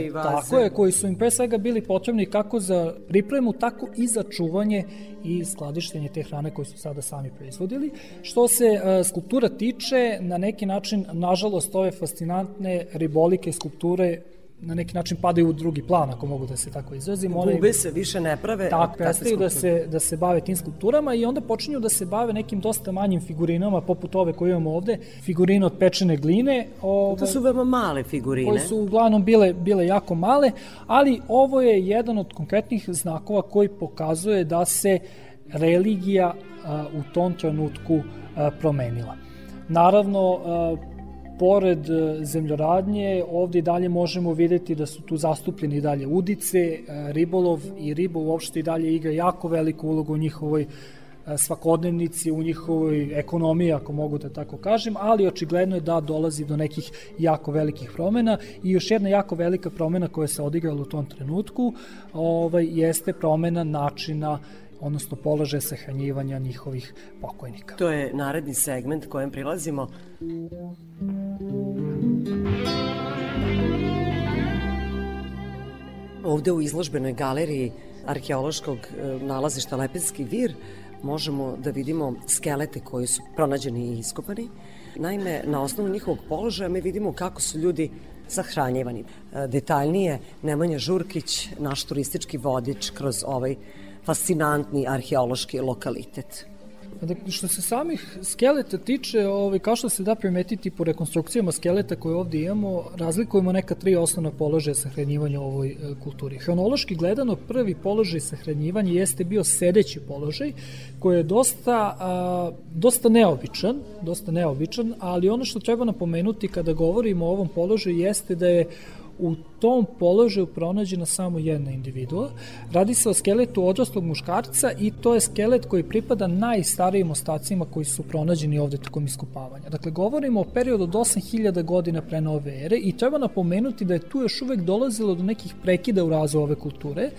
vaze. Tako je, koji su im pre svega bili potrebni kako za pripremu, tako i za čuvanje i skladištenje te hrane koju su sada sami proizvodili. Što se a, skulptura tiče, na neki način, nažalost, ove fascinantne ribolike skulpture na neki način padaju u drugi plan, ako mogu da se tako izrazim. One- Gube se, više ne prave. tako, prestaju da se, da se bave tim skulpturama i onda počinju da se bave nekim dosta manjim figurinama, poput ove koje imamo ovde, figurine od pečene gline. Ove, To su veoma male figurine. koje su uglavnom bile, bile jako male, ali ovo je jedan od konkretnih znakova koji pokazuje da se religija a, u tom trenutku a, promenila. Naravno, a, pored e, zemljoradnje, ovde i dalje možemo videti da su tu zastupljeni i dalje udice, e, ribolov i riba uopšte i dalje igra jako veliku ulogu u njihovoj e, svakodnevnici, u njihovoj ekonomiji, ako mogu da tako kažem, ali očigledno je da dolazi do nekih jako velikih promena i još jedna jako velika promena koja se odigrala u tom trenutku ovaj, jeste promena načina odnosno položaja sahranjivanja njihovih pokojnika. To je naredni segment kojem prilazimo. Ovde u izložbenoj galeriji arheološkog e, nalazišta Lepenski vir možemo da vidimo skelete koji su pronađeni i iskopani. Naime, na osnovu njihovog položaja mi vidimo kako su ljudi sahranjivani. E, Detaljnije, Nemanja Žurkić, naš turistički vodič kroz ovaj fascinantni arheološki lokalitet. Dakle, što se samih skeleta tiče, ovaj, kao što se da primetiti po rekonstrukcijama skeleta koje ovde imamo, razlikujemo neka tri osnovna položaja sahranjivanja u ovoj e, kulturi. Hronološki gledano, prvi položaj sahranjivanja jeste bio sedeći položaj, koji je dosta, a, dosta neobičan, dosta neobičan, ali ono što treba napomenuti kada govorimo o ovom položaju jeste da je u tom položaju pronađena samo jedna individua. Radi se o skeletu odraslog muškarca i to je skelet koji pripada najstarijim ostacima koji su pronađeni ovde tokom iskopavanja. Dakle, govorimo o periodu od 8000 godina pre nove ere i treba napomenuti da je tu još uvek dolazilo do nekih prekida u razvoju ove kulture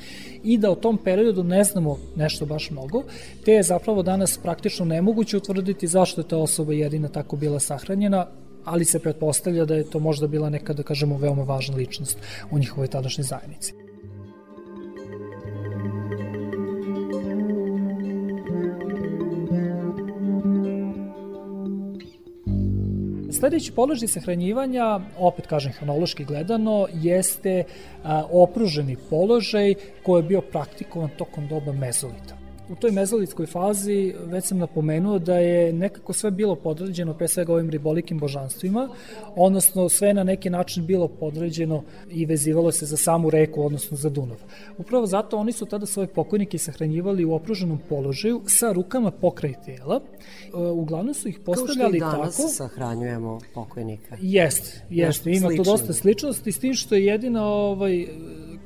i da u tom periodu ne znamo nešto baš mnogo, te je zapravo danas praktično nemoguće utvrditi zašto je ta osoba jedina tako bila sahranjena, ali se pretpostavlja da je to možda bila neka, da kažemo, veoma važna ličnost u njihovoj tadašnjoj zajednici. Sledeći položaj sahranjivanja, opet kažem hronološki gledano, jeste a, opruženi položaj koji je bio praktikovan tokom doba mezolita. U toj mezolitskoj fazi već sam napomenuo da je nekako sve bilo podređeno pre svega ovim ribolikim božanstvima, odnosno sve na neki način bilo podređeno i vezivalo se za samu reku, odnosno za Dunav. Upravo zato oni su tada svoje pokojnike sahranjivali u opruženom položaju sa rukama pokraj tela. E, Uglavnom su ih Kao što postavljali i danas tako. sahranjujemo pokojnika. Jeste, Nešto ima slično. dosta sličnosti s tim što je jedina ovaj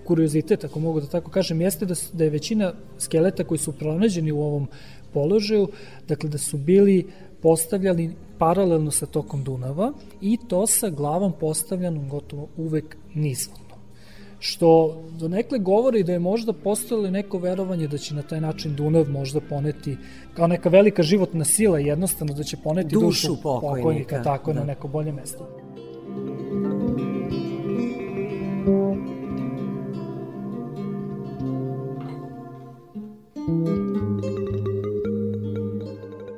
kuriozitet, ako mogu da tako kažem, jeste da, s- da je većina skeleta koji su pronađeni u ovom položaju, dakle da su bili postavljani paralelno sa tokom Dunava i to sa glavom postavljanom gotovo uvek nizvodno. Što donekle govori da je možda postojalo neko verovanje da će na taj način Dunav možda poneti kao neka velika životna sila jednostavno da će poneti Dušu dušu, pokojnika, pokojnika tako da. na neko bolje mesto. Na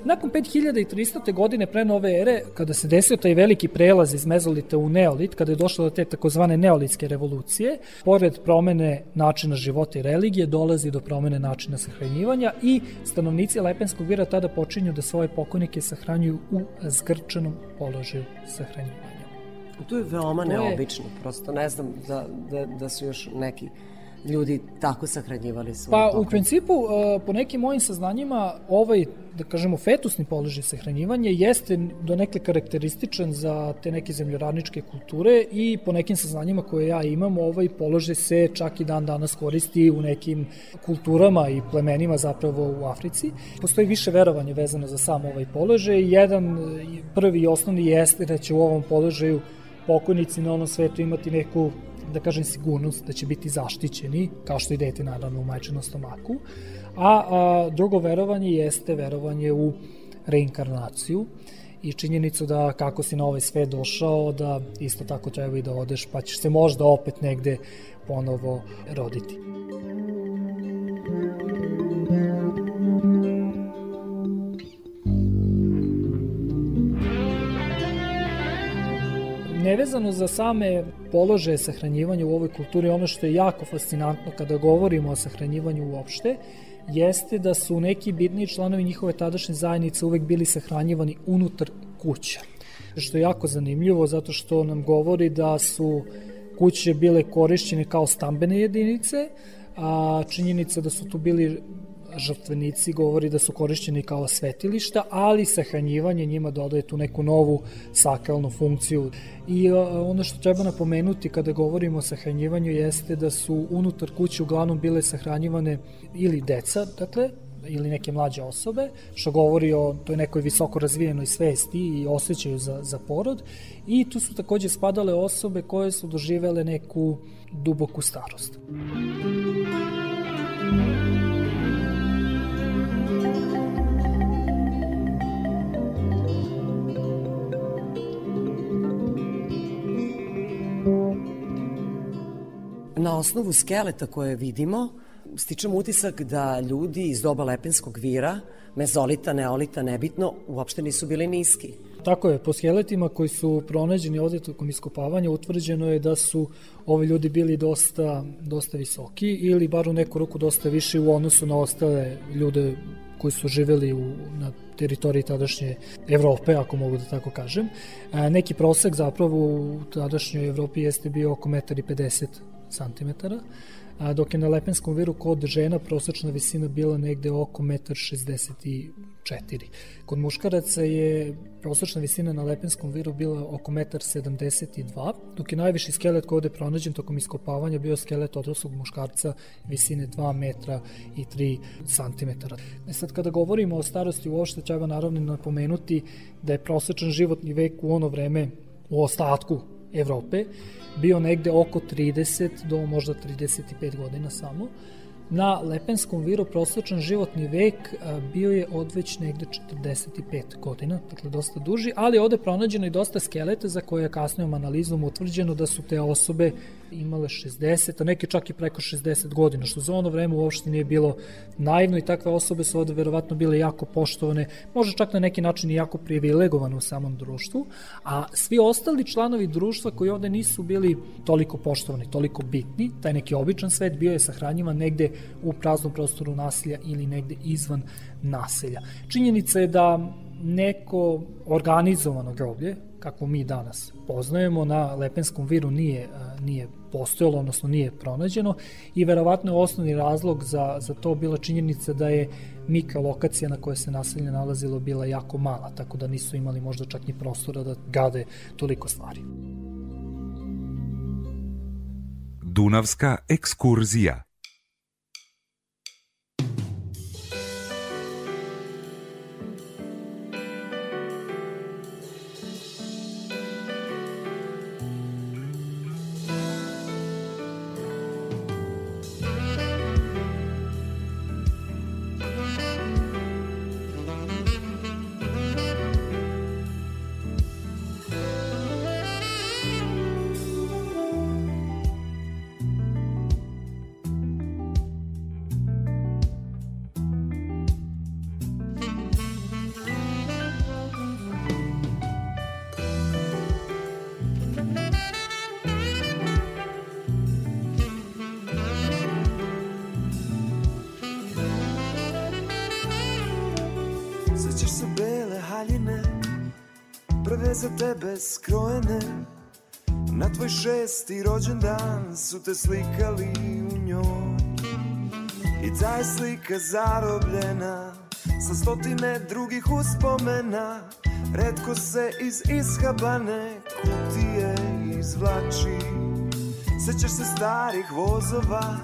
nakon 5300. godine pre nove ere, kada se desio taj veliki prelaz iz mezolita u neolit, kada je došlo do te takozvane neolitske revolucije, pored promene načina života i religije, dolazi do promene načina sahranjivanja i stanovnici Lepenskog vira tada počinju da svoje pokojnike sahranjuju u zgrčanom položaju sahranjivanja. To je veoma To je- neobično, prosto ne znam da, da, da su još neki ljudi tako sahranjivali svoje Pa u pokojnike. principu, uh, po nekim mojim saznanjima, ovaj, da kažemo, fetusni položaj sahranjivanja jeste do nekle karakterističan za te neke zemljoradničke kulture i po nekim saznanjima koje ja imam, ovaj položaj se čak i dan danas koristi u nekim kulturama i plemenima zapravo u Africi. Postoji više verovanja vezano za sam ovaj položaj. Jedan, prvi i osnovni jeste da će u ovom položaju pokojnici na onom svetu imati neku da kažem sigurnost da će biti zaštićeni, kao što i dete naravno u majčinom stomaku, a, a drugo verovanje jeste verovanje u reinkarnaciju i činjenicu da kako si na ovaj svet došao, da isto tako treba i da odeš, pa ćeš se možda opet negde ponovo roditi. Nevezano za same položaje sahranjivanja u ovoj kulturi, ono što je jako fascinantno kada govorimo o sahranjivanju uopšte, jeste da su neki bitni članovi njihove tadašnje zajednice uvek bili sahranjivani unutar kuća. Što je jako zanimljivo zato što nam govori da su kuće bile korišćene kao stambene jedinice, a činjenica da su tu bili žrtvenici govori da su korišćeni kao svetilišta, ali sahranjivanje njima dodaje tu neku novu sakralnu funkciju. I a, ono što treba napomenuti kada govorimo o sahranjivanju jeste da su unutar kuće uglavnom bile sahranjivane ili deca, dakle, ili neke mlađe osobe, što govori o toj nekoj visoko razvijenoj svesti i osjećaju za, za porod. I tu su takođe spadale osobe koje su doživele neku duboku starost. Na osnovu skeleta koje vidimo, stičemo utisak da ljudi iz doba Lepenskog vira, mezolita, neolita, nebitno, uopšte nisu bili niski. Tako je, po skeletima koji su pronađeni ovde tokom iskopavanja utvrđeno je da su ovi ljudi bili dosta, dosta visoki ili bar u neku ruku dosta više u odnosu na ostale ljude koji su živeli u, na teritoriji tadašnje Evrope, ako mogu da tako kažem. E, neki prosek zapravo u tadašnjoj Evropi jeste bio oko 1,50 cm, a dok je na Lepenskom viru kod žena prosečna visina bila negde oko 1,64 m. Kod muškaraca je prosečna visina na Lepenskom viru bila oko 1,72 m, dok je najviši skelet koji ovde pronađen tokom iskopavanja bio skelet odraslog muškarca visine 2 metra i 3 cm. E sad kada govorimo o starosti uopšte treba naravno napomenuti da je prosečan životni vek u ono vreme u ostatku Evrope bio negde oko 30 do možda 35 godina samo. Na Lepenskom viru prosječan životni vek a, bio je odveć negde 45 godina, dakle dosta duži, ali ovde pronađeno i dosta skeleta za koje je kasnijom analizom utvrđeno da su te osobe imale 60, a neke čak i preko 60 godina, što za ono vreme uopšte nije bilo naivno i takve osobe su ovde verovatno bile jako poštovane, možda čak na neki način i jako privilegovane u samom društvu, a svi ostali članovi društva koji ovde nisu bili toliko poštovani, toliko bitni, taj neki običan svet bio je sahranjivan negde u praznom prostoru naselja ili negde izvan naselja. Činjenica je da neko organizovano groblje, kako mi danas poznajemo, na Lepenskom viru nije, nije postojalo, odnosno nije pronađeno i verovatno je osnovni razlog za, za to bila činjenica da je mika lokacija na kojoj se naselje nalazilo bila jako mala, tako da nisu imali možda čak ni prostora da gade toliko stvari. Dunavska ekskurzija šesti rođendan su te slikali u njoj. I ta je slika zarobljena Sa stotine drugih uspomena. Redko se iz ishabane kutije izvlači. Sećaš se starih vozova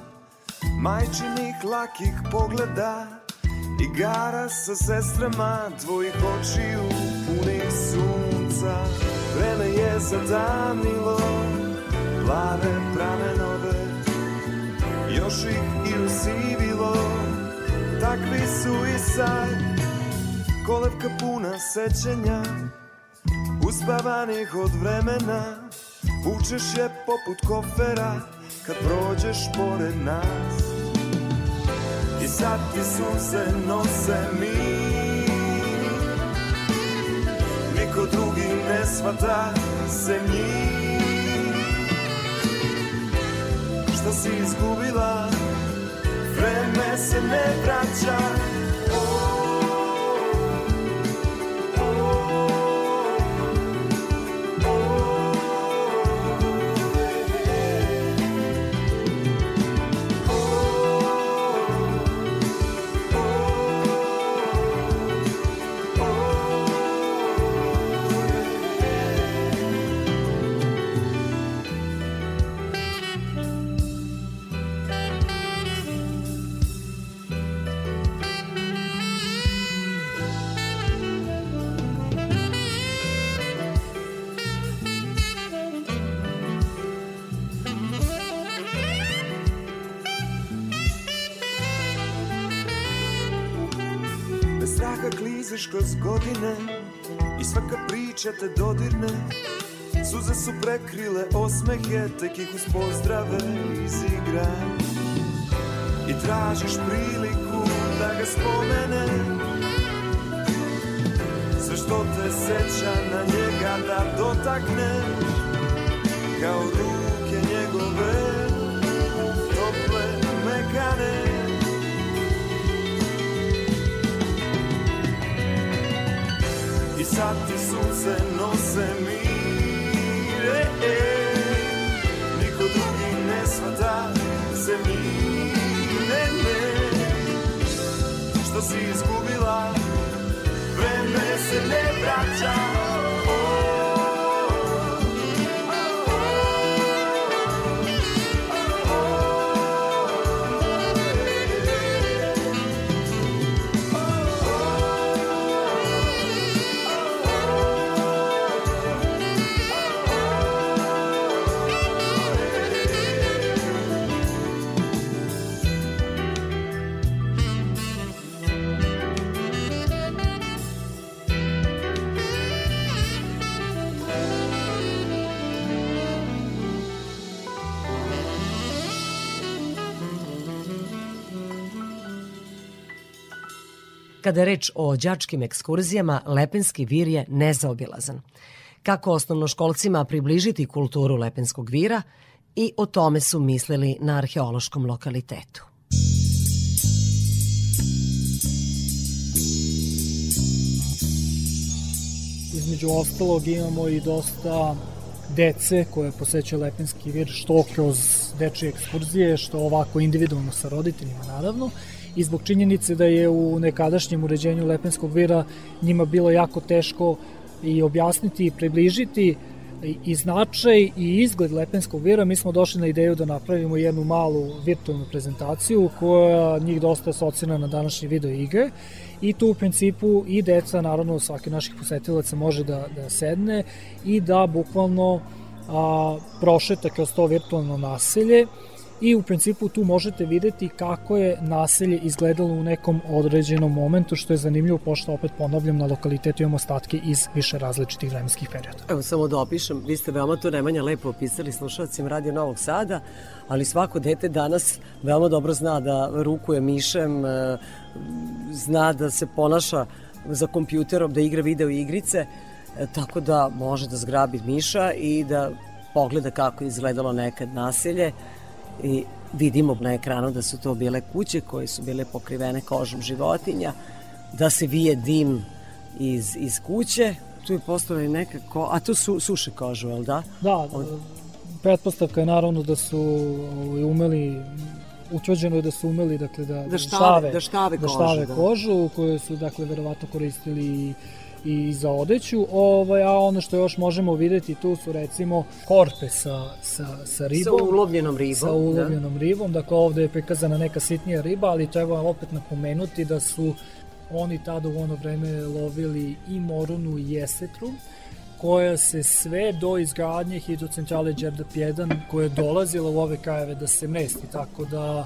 Majčinih lakih pogleda. Igara sa sestrama tvojih očiju punih sunca. Vreme je zatamnilo plave pramenove Još ih i usivilo Takvi su i sad. Kolevka puna sećanja Uspavanih od vremena. Vučeš je poput kofera Kad prođeš pored nas. I sad ti sunce nose mi. Niko drugi ne svata se njih Šta si izgubila? Vreme se ne vraća godine I svaka priča te dodirne. Suze su prekrile osmehe Tek ih uz pozdrave izigra. I tražiš priliku da ga spomene. Sve što te seća na njega da dotakne Kao ruke njegove Tople, mekane сати сунце носе мире. Никој други не свата се не. Што си изгубила, време се не враќа. Kada je reč o đačkim ekskurzijama, Lepenski vir je nezaobilazan. Kako osnovnoškolcima približiti kulturu Lepenskog vira i o tome su mislili na arheološkom lokalitetu. Između ostalog imamo i dosta dece koje posećaju Lepenski vir, što kroz dečje ekskurzije, što ovako individualno sa roditeljima naravno, i zbog činjenice da je u nekadašnjem uređenju Lepenskog vira njima bilo jako teško i objasniti i približiti i- i značaj i izgled Lepenskog vira, mi smo došli na ideju da napravimo jednu malu virtualnu prezentaciju koja njih dosta asocira na današnje video igre. I tu u principu i deca, naravno svaki naših posetilaca može da, da sedne i da bukvalno a, prošeta kroz to virtualno naselje i u principu tu možete videti kako je naselje izgledalo u nekom određenom momentu, što je zanimljivo, pošto opet ponavljam, na lokalitetu imamo ostatke iz više različitih vremenskih perioda. Evo samo da opišem, vi ste veoma to Nemanja lepo opisali slušalcima Radio Novog Sada, ali svako dete danas veoma dobro zna da rukuje mišem, e, zna da se ponaša za kompjuterom, da igra video igrice, e, tako da može da zgrabi miša i da pogleda kako je izgledalo nekad naselje i vidimo na ekranu da su to bile kuće koje su bile pokrivene kožom životinja, da se vije dim iz, iz kuće tu je postala i neka ko... A tu su, suše kožu, jel da? Da, pretpostavka je naravno da su ovaj, umeli utvrđeno je da su umeli dakle da Da štave- da štave da kožu, štave da. kožu koju su dakle verovatno koristili i za odeću, ovaj, a ono što još možemo videti tu su recimo korpe sa, sa, sa ribom. Sa ulovljenom ribom, Sa da. ulovljenom ribom, dakle ovde je prikazana neka sitnija riba, ali treba opet napomenuti da su oni tada u ono vreme lovili i morunu i jesetru, koja se sve do izgradnje hidrocentrale Đerdap 1 koja je dolazila u ove krajeve da se mesti, tako da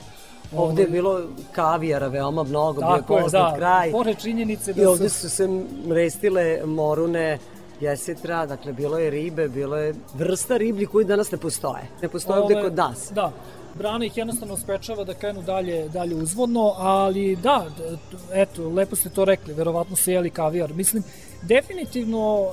Ovde je ovaj, bilo kavijara veoma mnogo, bio je poznat da. kraj. Pored činjenice da I ovde su- se mrestile morune, jesetra, dakle bilo je ribe, bilo je vrsta riblji koji danas ne postoje. Ne postoje ovde kod nas. Da, brana ih jednostavno sprečava da krenu dalje, dalje uzvodno, ali da, eto, lepo ste to rekli, verovatno su jeli kavijar. Mislim, definitivno,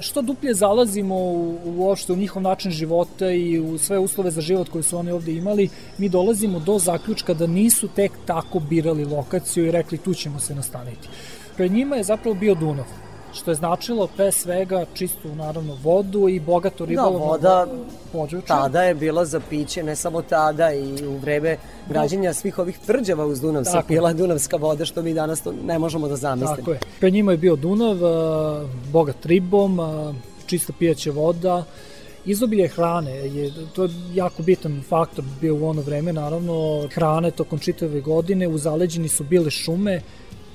što duplje zalazimo u, uopšte u njihov način života i u sve uslove za život koje su oni ovde imali, mi dolazimo do zaključka da nisu tek tako birali lokaciju i rekli tu ćemo se nastaniti. Pred njima je zapravo bio Dunav, što je značilo pre svega čistu naravno vodu i bogato Da, ribolovno voda područje. tada je bila za piće, ne samo tada i u vreme građenja svih ovih tvrđava uz Dunav se pila Dunavska voda, što mi danas to ne možemo da zamislimo. Tako je. Pred njima je bio Dunav, bogat ribom, čista pijaća voda, izobilje hrane je to je jako bitan faktor bio u ono vreme naravno hrane tokom čitave godine u zaleđini su bile šume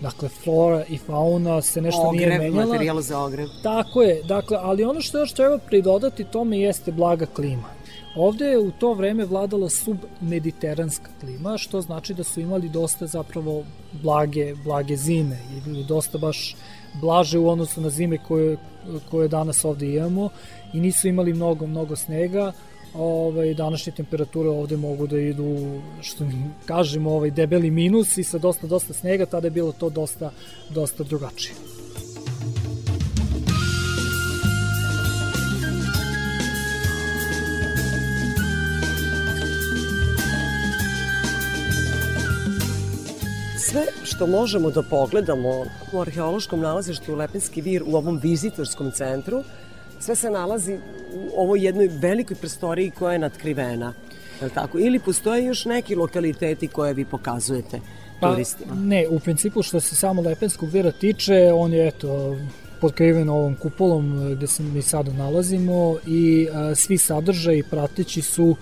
dakle flora i fauna se nešto nije Ogrev, menjala materijal za ogrev. Tako je, dakle, ali ono što još treba pridodati tome jeste blaga klima. Ovde je u to vreme vladala submediteranska klima, što znači da su imali dosta zapravo blage, blage zime i dosta baš blaže u odnosu na zime koje, koje danas ovde imamo i nisu imali mnogo, mnogo snega, ovaj, današnje temperature ovde mogu da idu, što kažemo, ovaj, debeli minus i sa dosta, dosta snega, tada je bilo to dosta, dosta drugačije. Sve što možemo da pogledamo u arheološkom nalazištu Lepenski vir u ovom vizitorskom centru, sve se nalazi u ovoj jednoj velikoj prostoriji koja je natkrivena. Je tako? Ili postoje još neki lokaliteti koje vi pokazujete turistima? Pa, ne, u principu što se samo Lepenskog vira tiče, on je eto potkriven ovom kupolom e, gde se mi sada nalazimo i a, svi sadržaji prateći su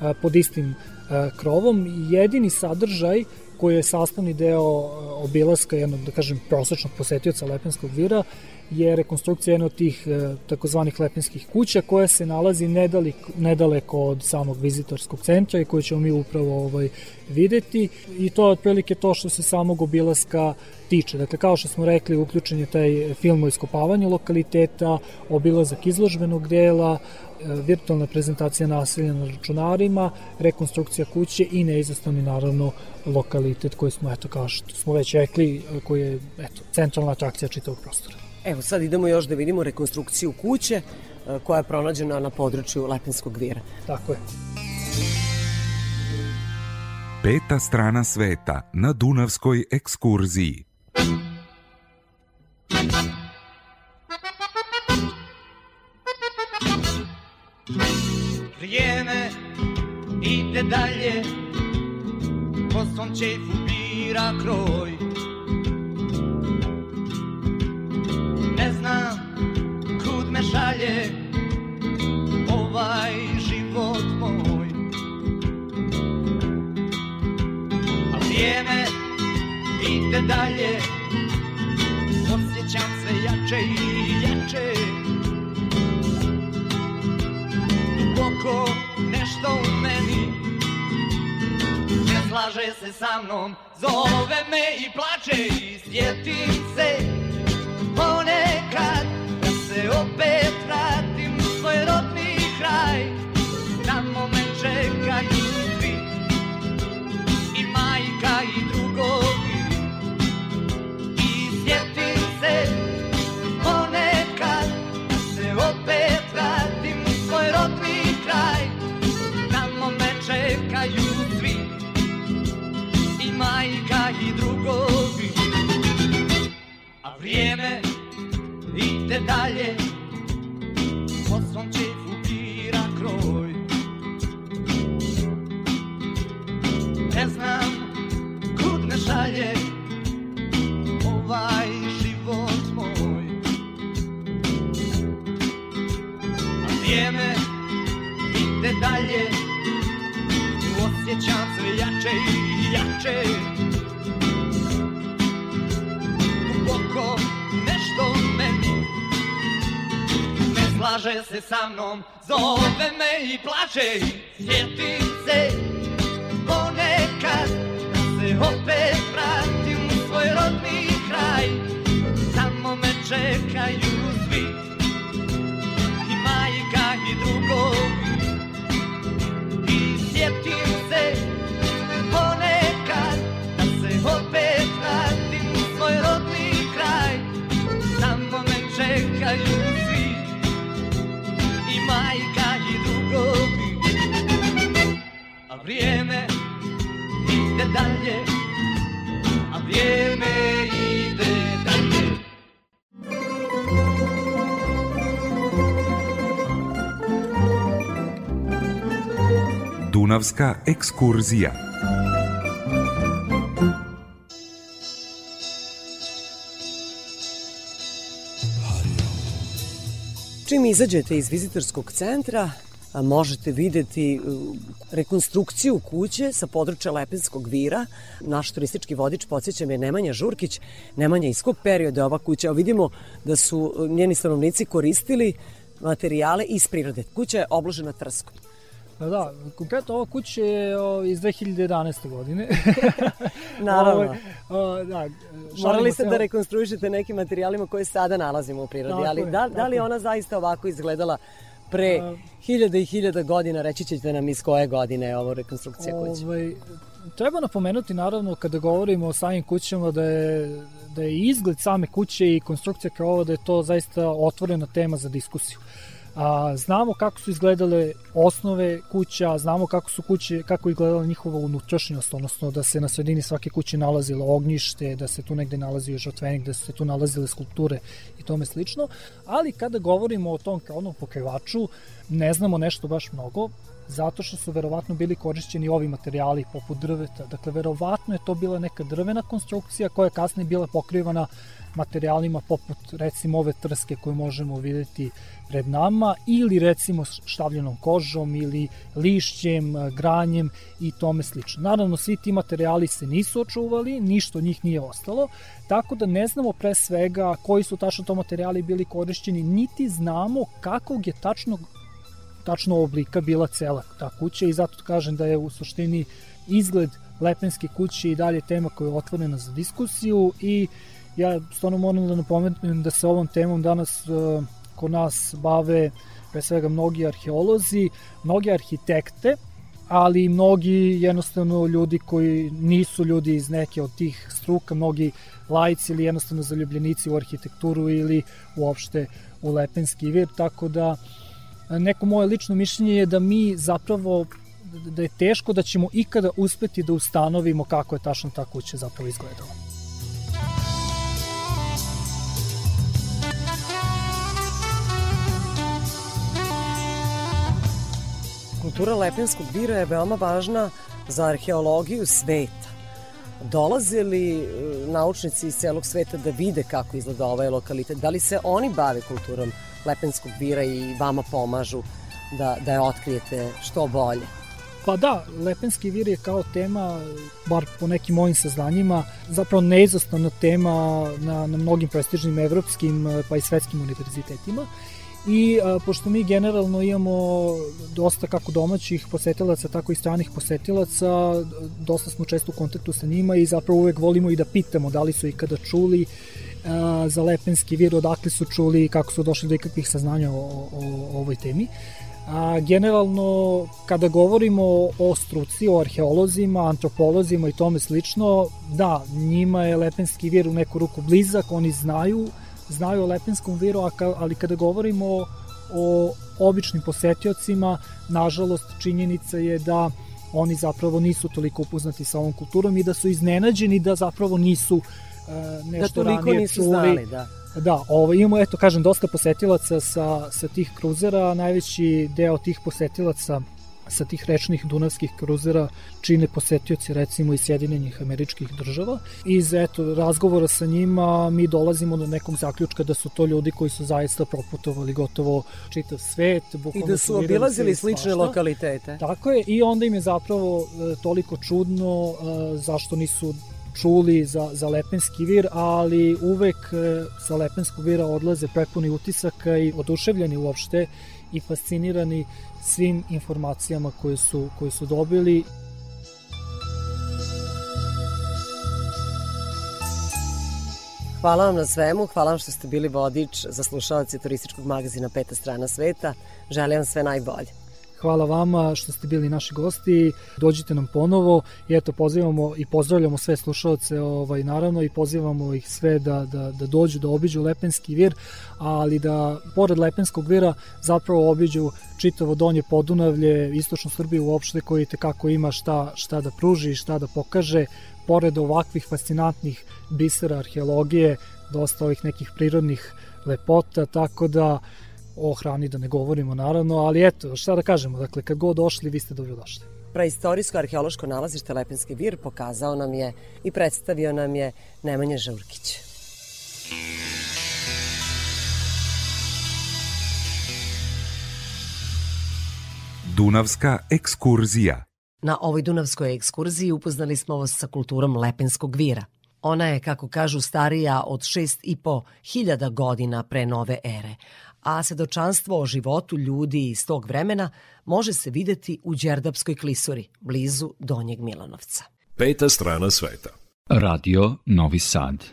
a, pod istim a, krovom. Jedini sadržaj koji je sastavni deo obilaska jednog, da kažem, prosečnog posetioca Lepenskog vira je rekonstrukcija jedne od tih e, takozvanih lepenskih kuća koja se nalazi nedaleko, nedaleko od samog vizitorskog centra i koju ćemo mi upravo ovaj, videti i to je otprilike to što se samog obilaska tiče. Dakle, kao što smo rekli, uključen je taj film o iskopavanju lokaliteta, obilazak izložbenog dela, e, virtualna prezentacija naselja na računarima, rekonstrukcija kuće i neizostavni naravno lokalitet koji smo, eto, kao što smo već rekli, e, koji je, eto, centralna atrakcija čitavog prostora. Evo, sad idemo još da vidimo rekonstrukciju kuće e, koja je pronađena na području Lepenskog vira. Tako je. Peta strana sveta na Dunavskoj ekskurziji. Vrijeme ide dalje Po svom čefu bira kroj me šalje Ovaj život moj. A vrijeme ide dalje Osjećam se jače i jače. Duboko nešto u meni Ne slaže se sa mnom, zove me i plače I sjetim se ponekad se opet vratim u svoj rodni kraj. Tamo me čekaju svi I majka i drugovi. I sjetim se ponekad Da se opet vratim u svoj rodni kraj. Tamo me čekaju svi I majka i drugovi. A vrijeme ide dalje. Po svom čefu bira kroj. Ne znam kud me šalje Ovaj život moj. A vrijeme ide dalje. Osjećam sve jače i jače slaže se sa mnom Zove me i plače Sjetim se ponekad Da se opet vratim u svoj rodni kraj. Tamo me čekaju svi I majka i drugovi I sjetim se ponekad Da se opet vratim u svoj rodni kraj. Tamo me čekaju svi Majka i drugovi A vrijeme ide dalje A vrijeme ide dalje Dunavska ekskurzija. Izađete iz vizitorskog centra, možete videti uh, rekonstrukciju kuće sa područja Lepenskog vira. Naš turistički vodič, podsjećam je Nemanja Žurkić. Nemanja, iz kog perioda je ova kuća? Vidimo da su uh, njeni stanovnici koristili materijale iz prirode. Kuća je obložena trskom. Da, da, konkretno ova kuća je o, iz 2011. godine. Naravno. Ovo, o, da, Morali ste da rekonstruišete nekim materijalima koje sada nalazimo u prirodi, Tako ali je, da, da li je ona zaista ovako izgledala pre hiljada i hiljada godina, reći ćete nam iz koje godine je ovo rekonstrukcija kuće. Ovaj, treba napomenuti naravno kada govorimo o samim kućama da je, da je izgled same kuće i konstrukcija krova da je to zaista otvorena tema za diskusiju. A, znamo kako su izgledale osnove kuća, znamo kako su kuće, kako je izgledala njihova unutrašnjost, odnosno da se na sredini svake kuće nalazilo ognjište, da se tu negde nalazio žrtvenik, da se tu nalazile skulpture i tome slično. Ali kada govorimo o tom krovnom pokrivaču, ne znamo nešto baš mnogo, zato što su verovatno bili korišćeni ovi materijali poput drveta. Dakle, verovatno je to bila neka drvena konstrukcija koja je kasnije bila pokrivana materijalima poput recimo ove trske koje možemo videti pred nama ili recimo štavljenom kožom ili lišćem, granjem i tome slično. Naravno, svi ti materijali se nisu očuvali, ništa od njih nije ostalo, tako da ne znamo pre svega koji su tačno to materijali bili korišćeni, niti znamo kakvog je tačno tačno oblika bila cela ta kuća i zato kažem da je u suštini izgled Lepenske kuće i dalje tema koja je otvorena za diskusiju i ja stvarno moram da napomenem da se ovom temom danas uh, kod nas bave pre svega mnogi arheolozi, mnogi arhitekte, ali i mnogi jednostavno ljudi koji nisu ljudi iz neke od tih struka, mnogi lajci ili jednostavno zaljubljenici u arhitekturu ili uopšte u Lepenski vir, tako da neko moje lično mišljenje je da mi zapravo da je teško da ćemo ikada uspeti da ustanovimo kako je tačno ta kuća zapravo izgledala. Kultura Lepenskog vira je veoma važna za arheologiju sveta. Dolaze li e, naučnici iz celog sveta da vide kako izgleda ovaj lokalitet? Da li se oni bave kulturom Lepenskog vira i vama pomažu da, da je otkrijete što bolje? Pa da, Lepenski vir je kao tema, bar po nekim mojim saznanjima, zapravo neizostavna tema na, na mnogim prestižnim evropskim pa i svetskim univerzitetima. I a, pošto mi generalno imamo dosta kako domaćih posetilaca, tako i stranih posetilaca, dosta smo često u kontaktu sa njima i zapravo uvek volimo i da pitamo da li su ikada čuli za Lepenski vir, odakle su čuli i kako su došli do ikakvih saznanja o, o, o ovoj temi. A, generalno, kada govorimo o struci, o arheolozima, antropolozima i tome slično, da, njima je Lepenski vir u neku ruku blizak, oni znaju, znaju o Lepenskom viru, ali kada govorimo o, o običnim posetiocima, nažalost, činjenica je da oni zapravo nisu toliko upoznati sa ovom kulturom i da su iznenađeni da zapravo nisu uh, nešto da toliko ranije nisu čuli. znali, da. Da, ovo, imamo, eto, kažem, dosta posetilaca sa, sa tih kruzera, najveći deo tih posetilaca sa tih rečnih dunavskih kruzera čine posetioci recimo iz Sjedinjenih američkih država. Iz eto, razgovora sa njima mi dolazimo do nekog zaključka da su to ljudi koji su zaista proputovali gotovo čitav svet. I da su obilazili slične svašta. lokalitete. Tako je, i onda im je zapravo e, toliko čudno e, zašto nisu čuli za, za Lepenski vir, ali uvek e, sa Lepenskog vira odlaze prepuni utisaka i oduševljeni uopšte i fascinirani svim informacijama koje su, koje su dobili. Hvala vam na svemu, hvala vam što ste bili vodič za slušalci turističkog magazina Peta strana sveta. Želim vam sve najbolje. Hvala vama što ste bili naši gosti. Dođite nam ponovo i eto pozivamo i pozdravljamo sve slušalce ovaj naravno i pozivamo ih sve da da da dođu da obiđu Lepenski vir, ali da pored Lepenskog vira zapravo obiđu čitavo donje Podunavlje, istočnu Srbiju uopšte koji te kako ima šta šta da pruži, šta da pokaže pored ovakvih fascinantnih bisera arheologije, dosta ovih nekih prirodnih lepota, tako da o hrani da ne govorimo naravno, ali eto, šta da kažemo, dakle, kad god došli, vi ste dobro došli. Praistorijsko arheološko nalazište Lepenski vir pokazao nam je i predstavio nam je Nemanja Žurkić. Dunavska ekskurzija Na ovoj Dunavskoj ekskurziji upoznali smo vas sa kulturom Lepenskog vira. Ona je, kako kažu, starija od 6,5 hiljada godina pre nove ere, a svedočanstvo o životu ljudi iz tog vremena može se videti u Đerdapskoj klisuri, blizu Donjeg Milanovca. Peta strana sveta. Radio Novi Sad.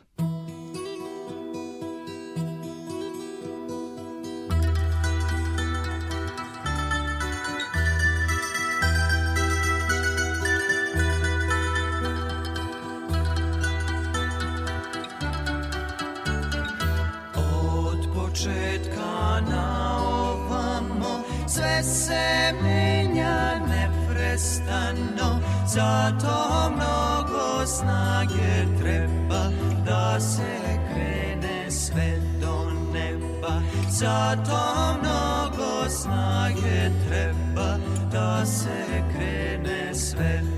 Se menja neprestano Zato mnogo snage treba da se krene sve do neba. Zato mnogo snage treba da se krene sve do neba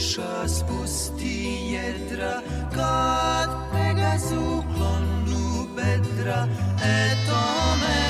duša spusti jedra Kad Pegazu klonu bedra. Eto meni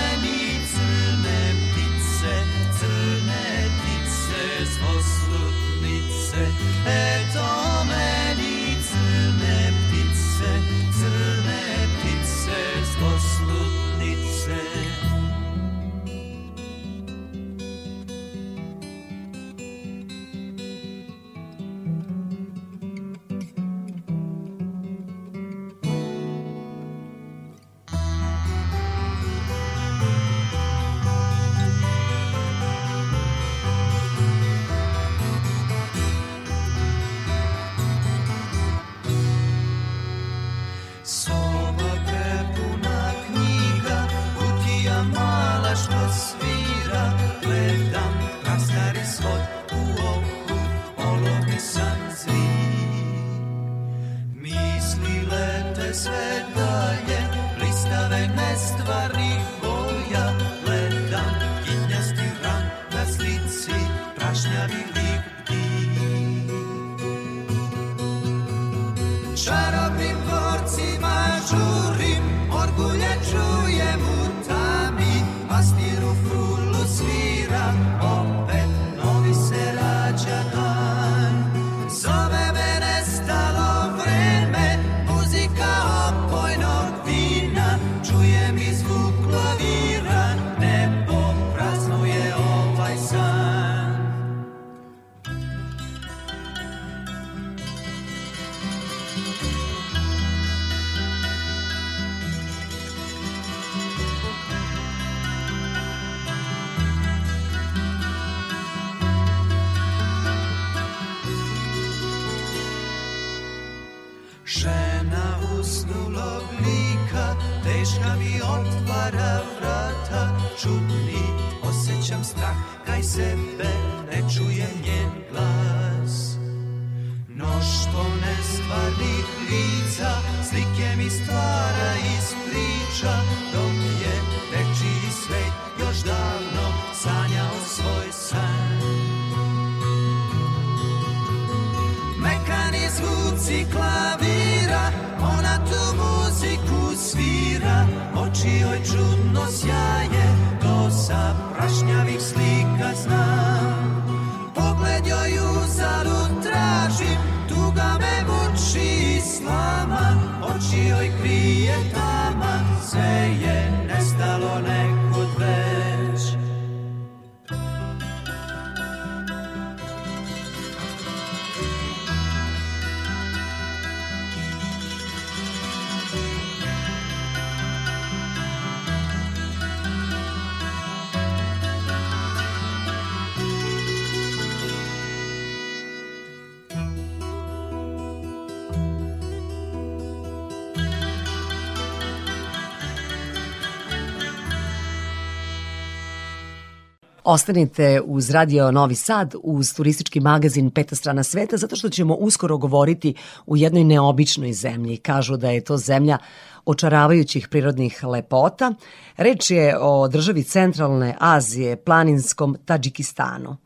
Ostanite uz Radio Novi Sad, uz turistički magazin Peta strana sveta, zato što ćemo uskoro govoriti u jednoj neobičnoj zemlji. Kažu da je to zemlja očaravajućih prirodnih lepota. Reč je o državi Centralne Azije, planinskom Tadžikistanu.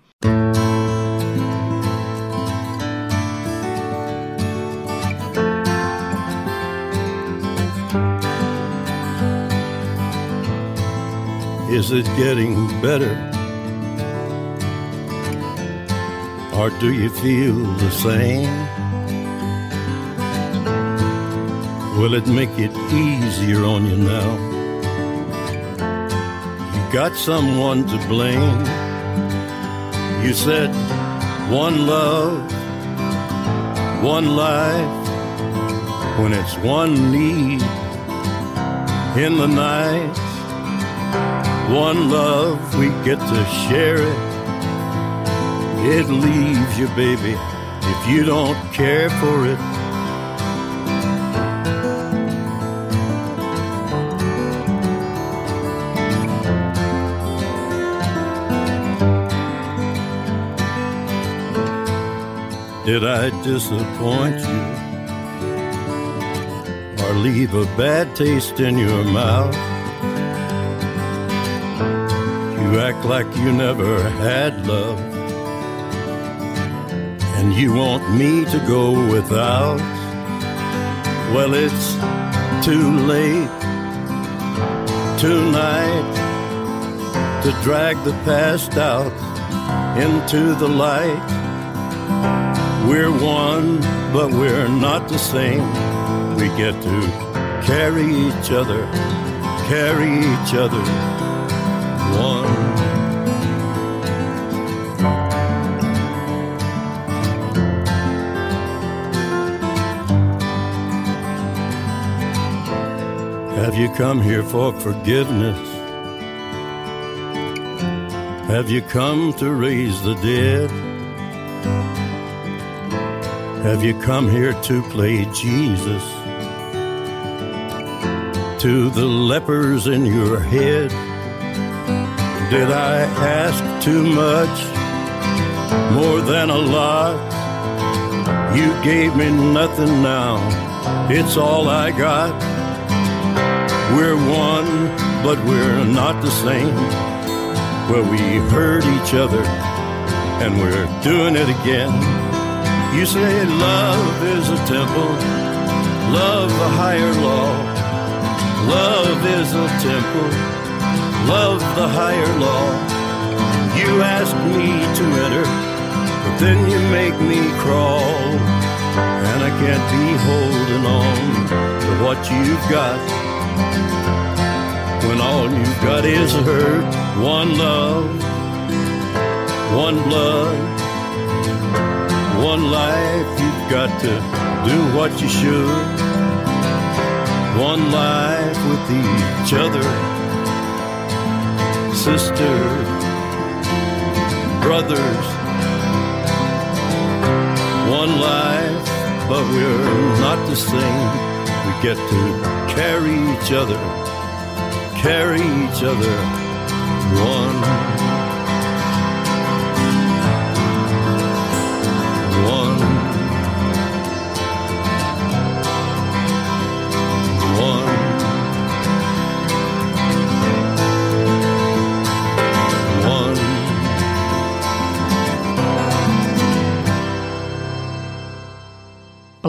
Is it getting better? Or do you feel the same? Will it make it easier on you now? You got someone to blame. You said one love, one life, when it's one need in the night. One love, we get to share it. It leaves you, baby, if you don't care for it. Did I disappoint you? Or leave a bad taste in your mouth? You act like you never had love. And you want me to go without. Well, it's too late tonight to drag the past out into the light. We're one, but we're not the same. We get to carry each other, carry each other Have you come here for forgiveness? Have you come to raise the dead? Have you come here to play Jesus? To the lepers in your head? Did I ask too much? More than a lot? You gave me nothing now. It's all I got. We're one, but we're not the same. Well, we hurt each other, and we're doing it again. You say love is a temple, love a higher law. Love is a temple, love the higher law. You ask me to enter, but then you make me crawl. And I can't be holding on to what you've got. When all you've got is hurt, one love, one blood, one life, you've got to do what you should. One life with each other, sisters, brothers. One life, but we're not the same. We get to carry each other carry each other one.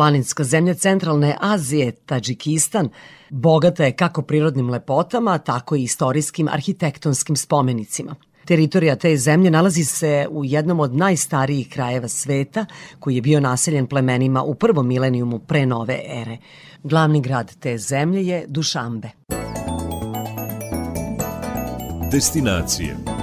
Planinska zemlja centralne Azije, Tadžikistan, bogata je kako prirodnim lepotama, tako i istorijskim arhitektonskim spomenicima. Teritorija te zemlje nalazi se u jednom od najstarijih krajeva sveta, koji je bio naseljen plemenima u prvom milenijumu pre nove ere. Glavni grad te zemlje je Dušambe. Destinacije.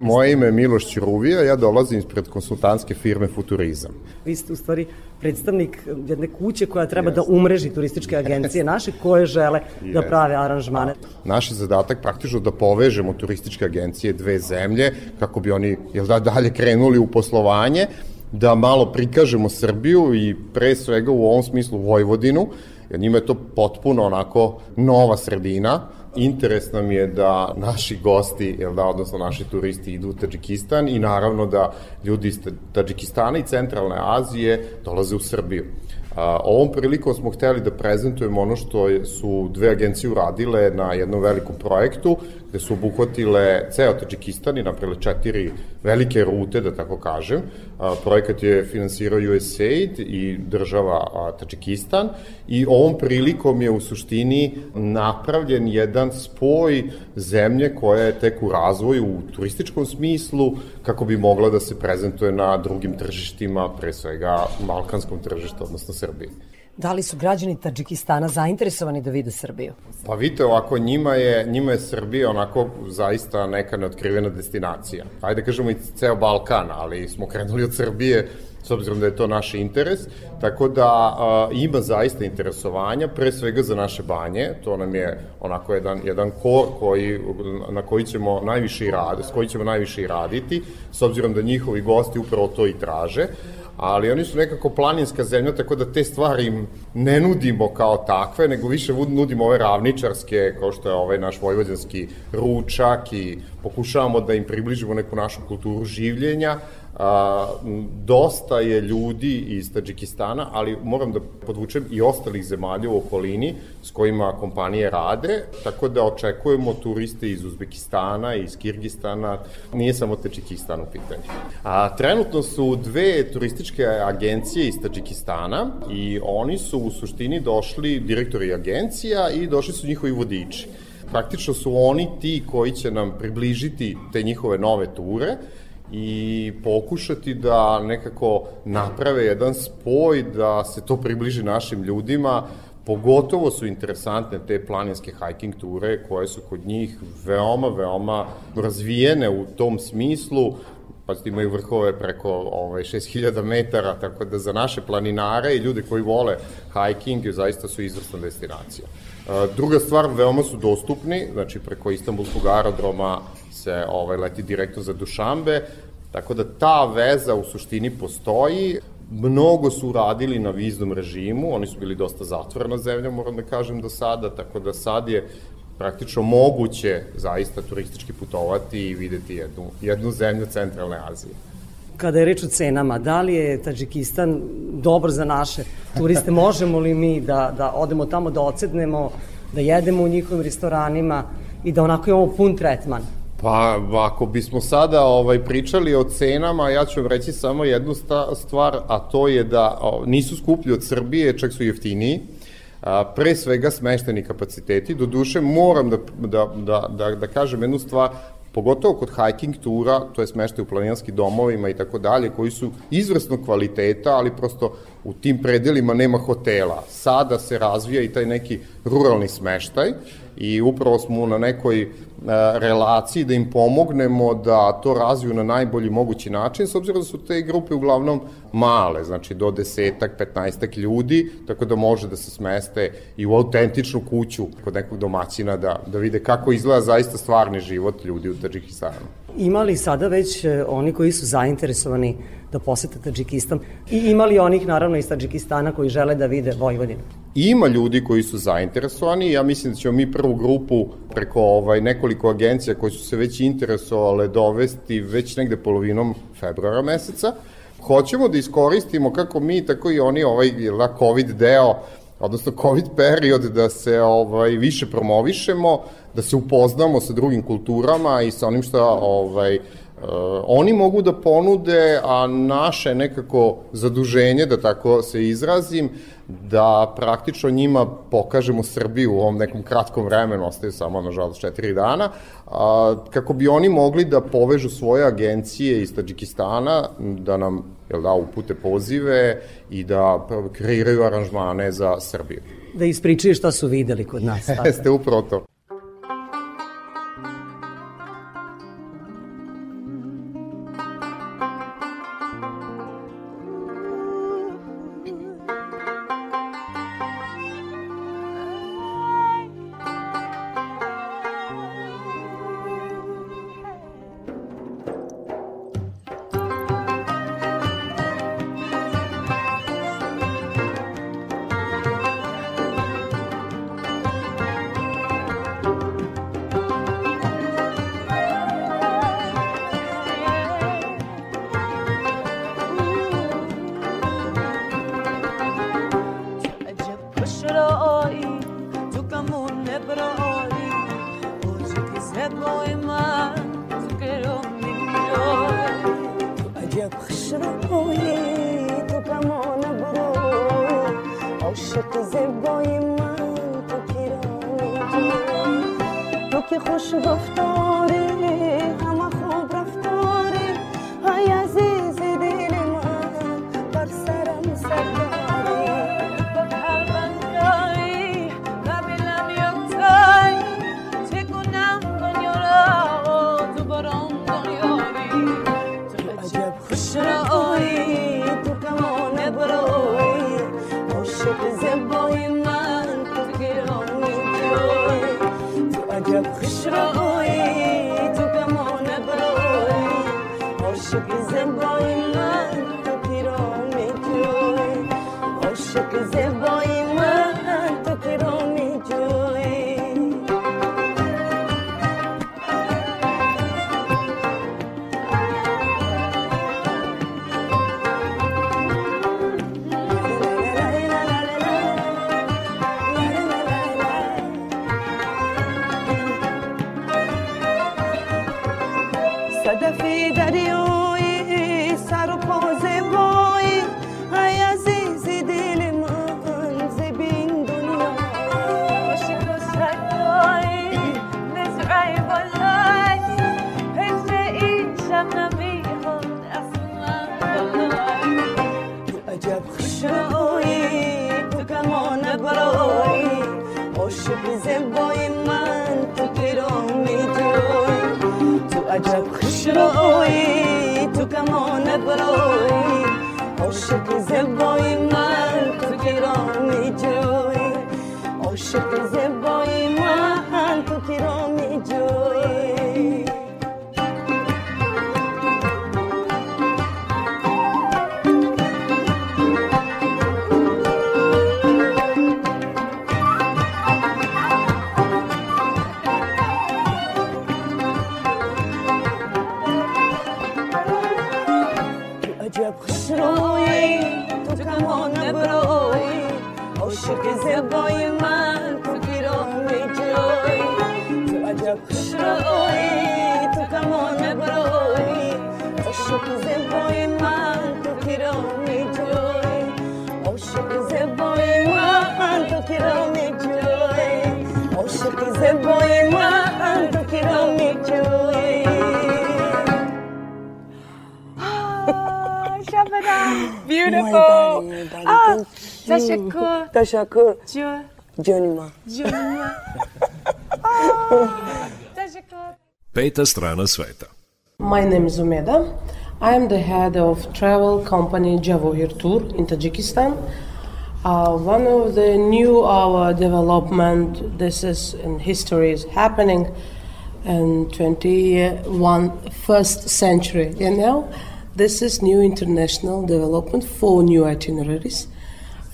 Moje ime je Miloš Ćuruvija, ja dolazim ispred konsultantske firme Futurizam. Vi ste u stvari predstavnik jedne kuće koja treba da umreži turističke agencije naše koje žele da prave aranžmane. Naš je zadatak praktično da povežemo turističke agencije dve zemlje kako bi oni jel da, dalje krenuli u poslovanje, da malo prikažemo Srbiju i pre svega u ovom smislu Vojvodinu, jer njima je to potpuno onako nova sredina, interes nam je da naši gosti, jel da, odnosno naši turisti idu u Tadžikistan i naravno da ljudi iz Tadžikistana i centralne Azije dolaze u Srbiju. A, ovom prilikom smo hteli da prezentujemo ono što su dve agencije uradile na jednom velikom projektu, gde su obuhvatile ceo Tadžikistan i napravile četiri velike rute, da tako kažem. Projekat je finansirao USAID i država Tadžikistan i ovom prilikom je u suštini napravljen jedan spoj zemlje koja je tek u razvoju u turističkom smislu kako bi mogla da se prezentuje na drugim tržištima, pre svega balkanskom tržištu, odnosno Srbiji. Da li su građani Tadžikistana zainteresovani da vide Srbiju? Pa vidite, ovako, njima je, njima je Srbija onako zaista neka neotkrivena destinacija. Ajde kažemo i ceo Balkan, ali smo krenuli od Srbije s obzirom da je to naš interes, tako da a, ima zaista interesovanja, pre svega za naše banje, to nam je onako jedan, jedan kor koji, na koji ćemo najviše i raditi, s koji ćemo najviše i raditi, s obzirom da njihovi gosti upravo to i traže, ali oni su nekako planinska zemlja, tako da te stvari im ne nudimo kao takve, nego više nudimo ove ravničarske, kao što je ovaj naš vojvođanski ručak i pokušavamo da im približimo neku našu kulturu življenja. A, dosta je ljudi iz Tadžikistana, ali moram da podvučem i ostalih zemalja u okolini s kojima kompanije rade, tako da očekujemo turiste iz Uzbekistana, iz Kirgistana, nije samo Tadžikistan u pitanju. A, trenutno su dve turističke agencije iz Tadžikistana i oni su u suštini došli, direktori agencija i došli su njihovi vodiči. Praktično su oni ti koji će nam približiti te njihove nove ture i pokušati da nekako naprave jedan spoj da se to približi našim ljudima, Pogotovo su interesantne te planinske hiking ture koje su kod njih veoma, veoma razvijene u tom smislu, pa imaju vrhove preko ovaj, 6000 metara, tako da za naše planinare i ljude koji vole hiking zaista su izvrsna destinacija. Druga stvar, veoma su dostupni, znači preko Istanbulskog aerodroma se ovaj, leti direktno za Dušambe, tako da ta veza u suštini postoji, mnogo su radili na viznom režimu, oni su bili dosta zatvorena zemlja, moram da kažem do sada, tako da sad je praktično moguće zaista turistički putovati i videti jednu, jednu zemlju centralne Azije. Kada je reč o cenama, da li je Tadžikistan dobar za naše turiste? Možemo li mi da, da odemo tamo, da ocednemo, da jedemo u njihovim restoranima i da onako imamo pun tretman? Pa, ako bismo sada ovaj, pričali o cenama, ja ću vam reći samo jednu stvar, a to je da o, nisu skuplji od Srbije, čak su jeftiniji. A, pre svega smešteni kapaciteti. Do duše moram da, da, da, da, da kažem jednu stvar, pogotovo kod hiking tura, to je smeštaj u planinarskim domovima i tako dalje, koji su izvrsnog kvaliteta, ali prosto u tim predelima nema hotela. Sada se razvija i taj neki ruralni smeštaj i upravo smo na nekoj e, relaciji da im pomognemo da to razviju na najbolji mogući način, s obzirom da su te grupe uglavnom male, znači do desetak, petnaestak ljudi, tako da može da se smeste i u autentičnu kuću kod nekog domaćina da, da vide kako izgleda zaista stvarni život ljudi u Tadžikistanu. Ima li sada već e, oni koji su zainteresovani da posete Tadžikistan i ima li onih naravno iz Tadžikistana koji žele da vide Vojvodinu? Ima ljudi koji su zainteresovani, ja mislim da ćemo mi prvu grupu preko ovaj, nekoliko agencija koji su se već interesovale dovesti već negde polovinom februara meseca. Hoćemo da iskoristimo kako mi, tako i oni ovaj la, COVID deo, odnosno COVID period da se ovaj više promovišemo, da se upoznamo sa drugim kulturama i sa onim što ovaj Uh, oni mogu da ponude, a naše nekako zaduženje, da tako se izrazim, da praktično njima pokažemo Srbiju u ovom nekom kratkom vremenu, ostaju samo, nažalost, četiri dana, a, kako bi oni mogli da povežu svoje agencije iz Tadžikistana, da nam jel da, upute pozive i da kreiraju aranžmane za Srbiju. Da ispričaju šta su videli kod nas. Jeste upravo to. to Oh, she Teşekkür. Dieu. Canıma. Canıma. Peta strana sveta. My name is Umeda. I am the head of travel company Javohir Tour in Tajikistan. Uh, one of the new our development, this is in history, is happening in 21 first century. You know, this is new international development for new itineraries.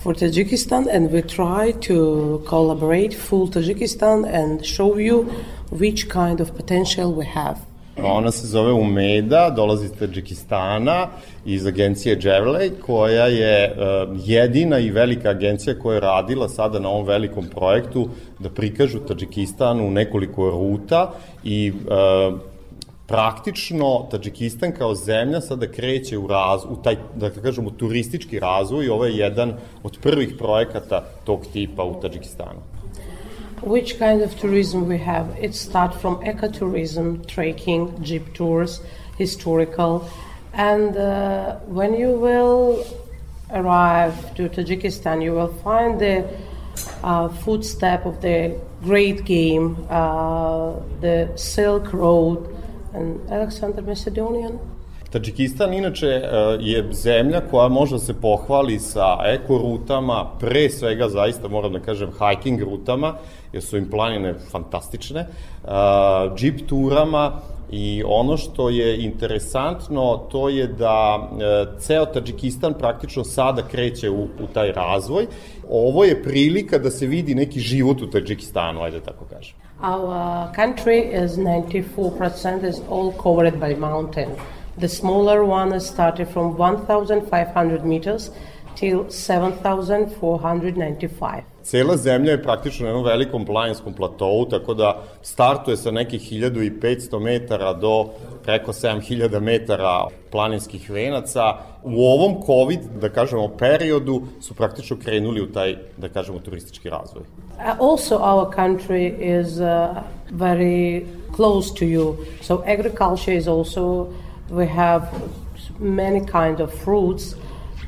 For Tajikistan, and we try to collaborate full Tajikistan and show you which kind of potential we have. Ona se zove Umeda, dolazi iz Tadžikistana, iz agencije Jevlej, koja je uh, jedina i velika agencija koja je radila sada na ovom velikom projektu da prikažu Tadžikistan u nekoliko ruta i uh, praktično Tadžikistan kao zemlja sada kreće u, raz, u taj, da kažemo, turistički razvoj i ovo je jedan od prvih projekata tog tipa u Tadžikistanu. Which kind of tourism we have? It starts from ecotourism, trekking, jeep tours, historical, and uh, when you will arrive to Tajikistan, you will find the uh, footstep of the Great Game, uh, the Silk Road, and Alexander Macedonian. Tadžikistan inače e, je zemlja koja može da se pohvali sa ekorutama, pre svega zaista moram da kažem hiking rutama, jer su im planine fantastične, e, jeep turama i ono što je interesantno to je da e, ceo Tadžikistan praktično sada kreće u, u taj razvoj. Ovo je prilika da se vidi neki život u Tadžikistanu, ajde tako kažem. Our country is 94% is all covered by mountain. The smaller one is started from 1,500 meters till 7,495. Cela zemlja je praktično na jednom velikom planinskom platovu, tako da startuje sa nekih 1500 metara do preko 7000 metara planinskih venaca. U ovom COVID, da kažemo, periodu su praktično krenuli u taj, da kažemo, turistički razvoj. Uh, also, our country is uh, very close to you. So, agriculture is also, we have many kind of fruits,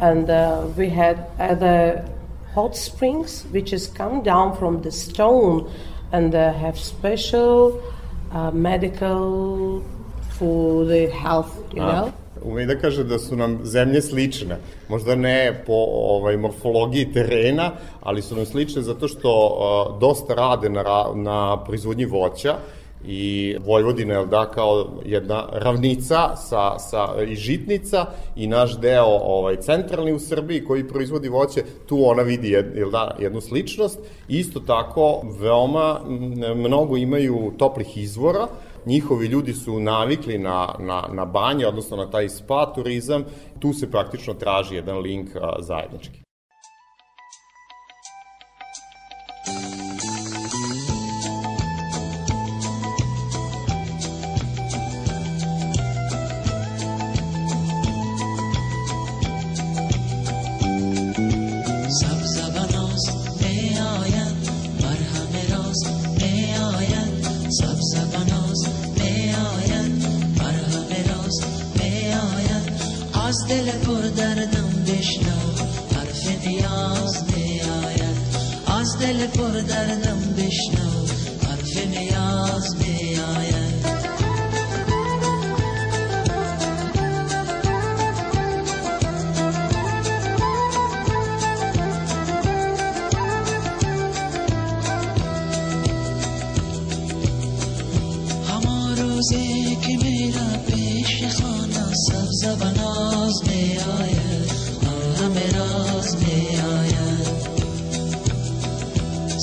and uh, we had the hot springs, which is come down from the stone and uh, have special uh, medical for the health, you A, know. Ume da kaže da su nam zemlje slične. Možda ne po ovaj, morfologiji terena, ali su nam slične zato što uh, dosta rade na, na proizvodnji voća i Vojvodina je da kao jedna ravnica sa, sa, i žitnica i naš deo ovaj, centralni u Srbiji koji proizvodi voće, tu ona vidi jed, jel da, jednu sličnost. Isto tako, veoma mnogo imaju toplih izvora, njihovi ljudi su navikli na, na, na banje, odnosno na taj spa turizam, tu se praktično traži jedan link a, zajednički. دل پر دردم بشنو حرف نیاز می آید همان روزی که میرم پیش خانه سبز و ناز می آید همه راز می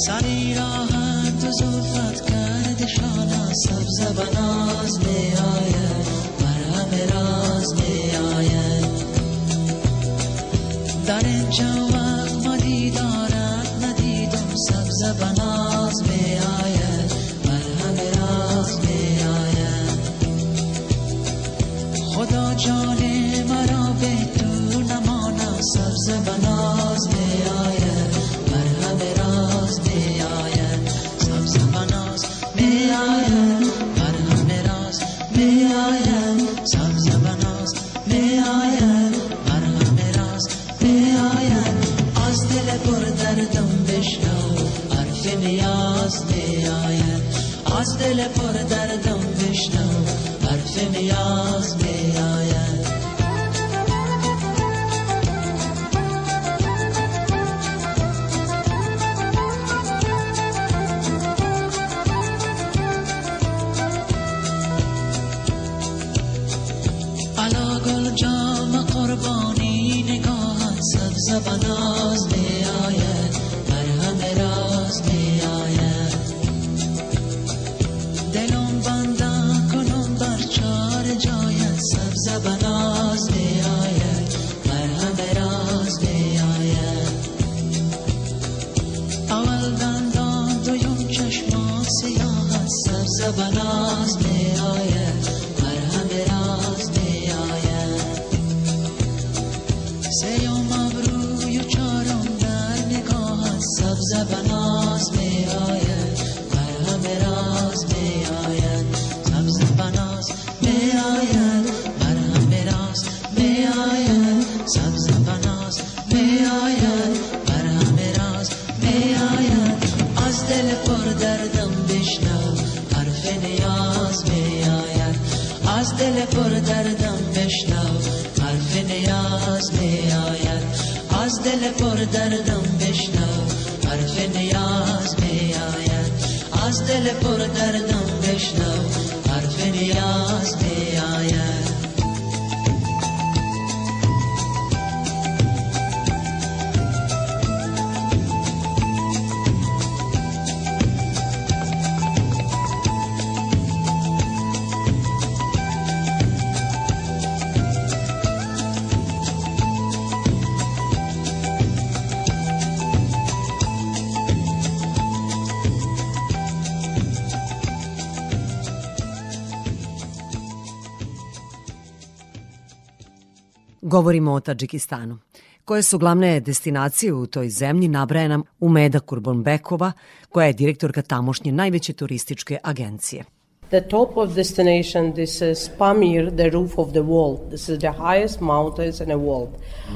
سری راحت و زلفت کرد شانه سبز و ناز می آید بر همه راز می آید در اینجا وقت más teléfono. Govorimo o Tadžikistanu. Koje su glavne destinacije u toj zemlji nabraja nam Umeda Kurbanbekova, koja je direktorka tamošnje najveće turističke agencije. The top of destination, this is Pamir, the roof of the world. This is the highest mountains in the world.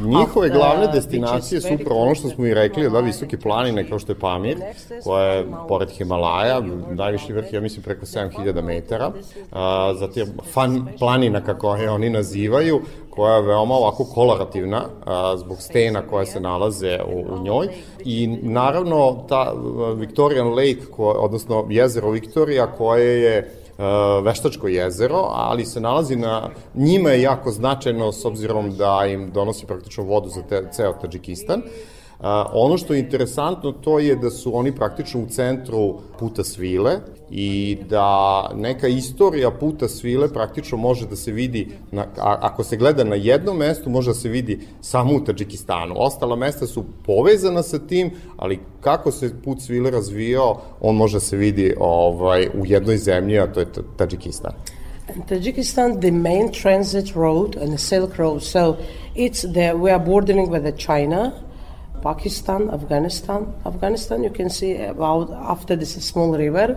Njihove glavne destinacije su upravo ono što smo i rekli, da visoke planine kao što je Pamir, koja je pored Himalaja, najviši vrh, ja mislim, preko 7000 metara, a, zatim Fan planina, kako je oni nazivaju, koja je veoma ovako kolorativna a, zbog stena koje se nalaze u, u njoj i naravno ta Victorian Lake, ko, odnosno jezero Victoria koje je uh, veštačko jezero, ali se nalazi na, njima je jako značajno s obzirom da im donosi praktično vodu za te, ceo Tadžikistan. Ono što je interesantno to je da su oni praktično u centru puta svile i da neka istorija puta svile praktično može da se vidi, na, a, ako se gleda na jednom mestu, može da se vidi samo u Tadžikistanu. Ostala mesta su povezana sa tim, ali kako se put svile razvijao, on može da se vidi ovaj, u jednoj zemlji, a to je Tadžikistan. In Tajikistan, the main transit road and the Silk Road. So it's the we are bordering with the China, Pakistan, Afghanistan. Afghanistan, you can see about after this small river,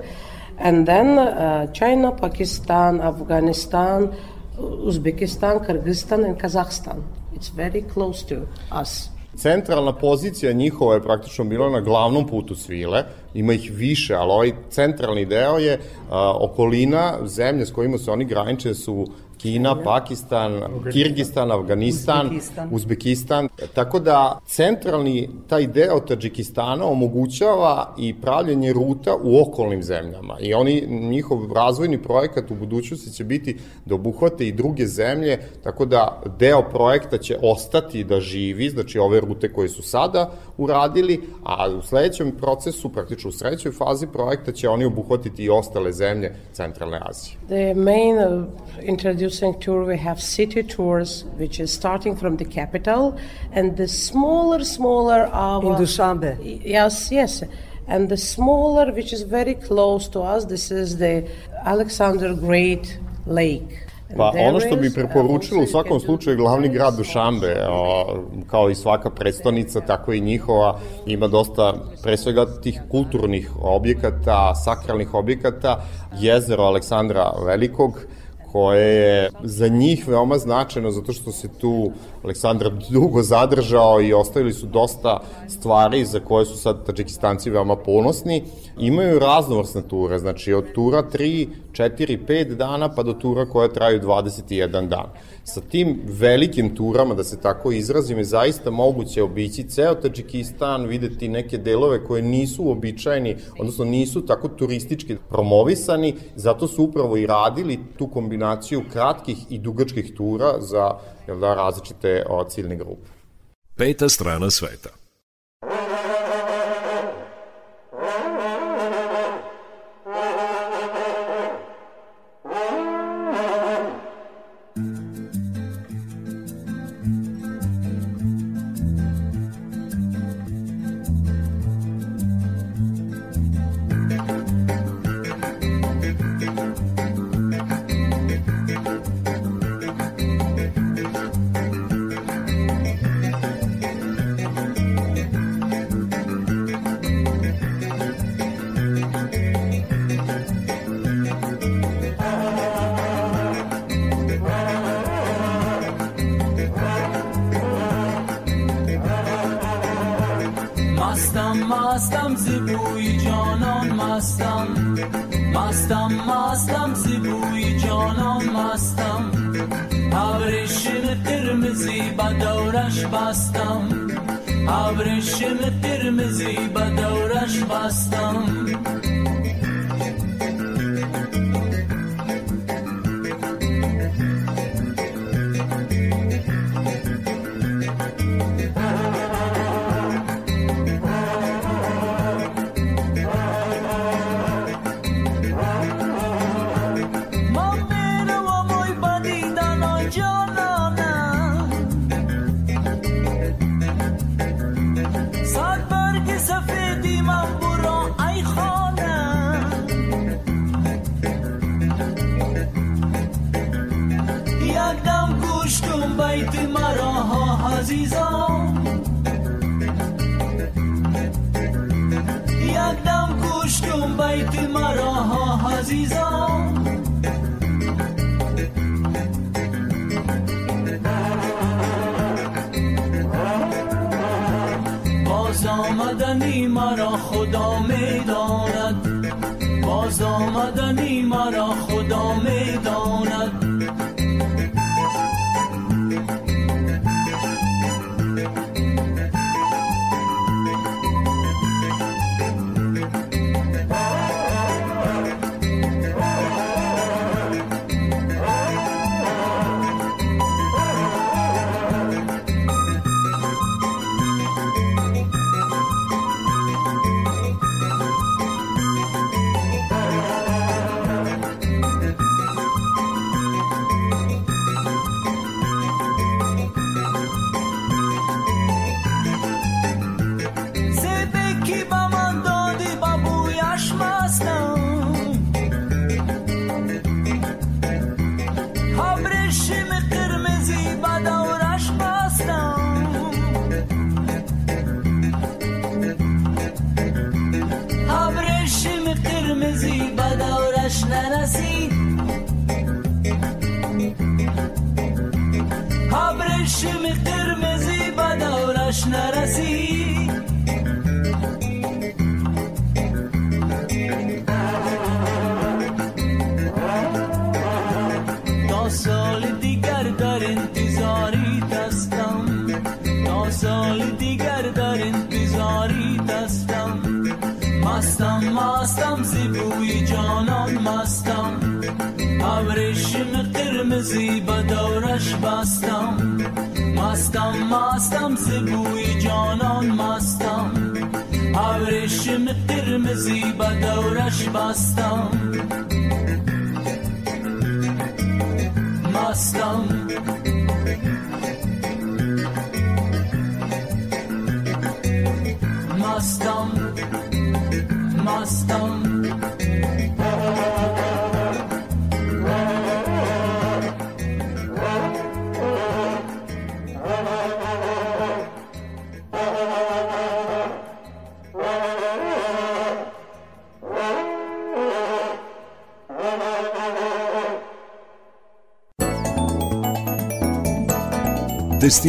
and then uh, China, Pakistan, Afghanistan, Uzbekistan, Kyrgyzstan, and Kazakhstan. It's very close to us. Centralna pozicija njihova je praktično bila na glavnom putu svile, ima ih više, ali ovaj centralni deo je a, okolina, zemlje s kojima se oni graniče su Kina, Pakistan, Kirgistan, Afganistan, Uzbekistan. Uzbekistan. Tako da centralni taj deo Tadžikistana omogućava i pravljenje ruta u okolnim zemljama. I oni, njihov razvojni projekat u budućnosti će biti da obuhvate i druge zemlje, tako da deo projekta će ostati da živi, znači ove rute koje su sada uradili, a u sledećem procesu, praktično u sledećoj fazi projekta će oni obuhvatiti i ostale zemlje Centralne Azije. The main uh, introducing tour we have city tours, which is starting from the capital, and the smaller, smaller uh, In Dushanbe. Yes, yes, and the smaller, which is very close to us. This is the Alexander Great Lake. And Pa there ono što bi is, uh, preporučilo u also you svakom can do slučaju glavni grad Dušanbe, o, kao i svaka predstavnica, tako i njihova, ima dosta pre svega tih kulturnih objekata, sakralnih objekata, jezero Aleksandra Velikog, koje je za njih veoma značajno zato što se tu Aleksandar dugo zadržao i ostavili su dosta stvari za koje su sad Tadžikistanci veoma ponosni. Imaju raznovrsne ture, znači od tura 3, 4, 5 dana pa do tura koje traju 21 dan. Sa tim velikim turama, da se tako izrazim, je zaista moguće obići ceo Tadžikistan, videti neke delove koje nisu uobičajeni, odnosno nisu tako turistički promovisani, zato su upravo i radili tu kombinaciju kratkih i dugačkih tura za jel da, različite o, ciljne grupe. Peta strana sveta.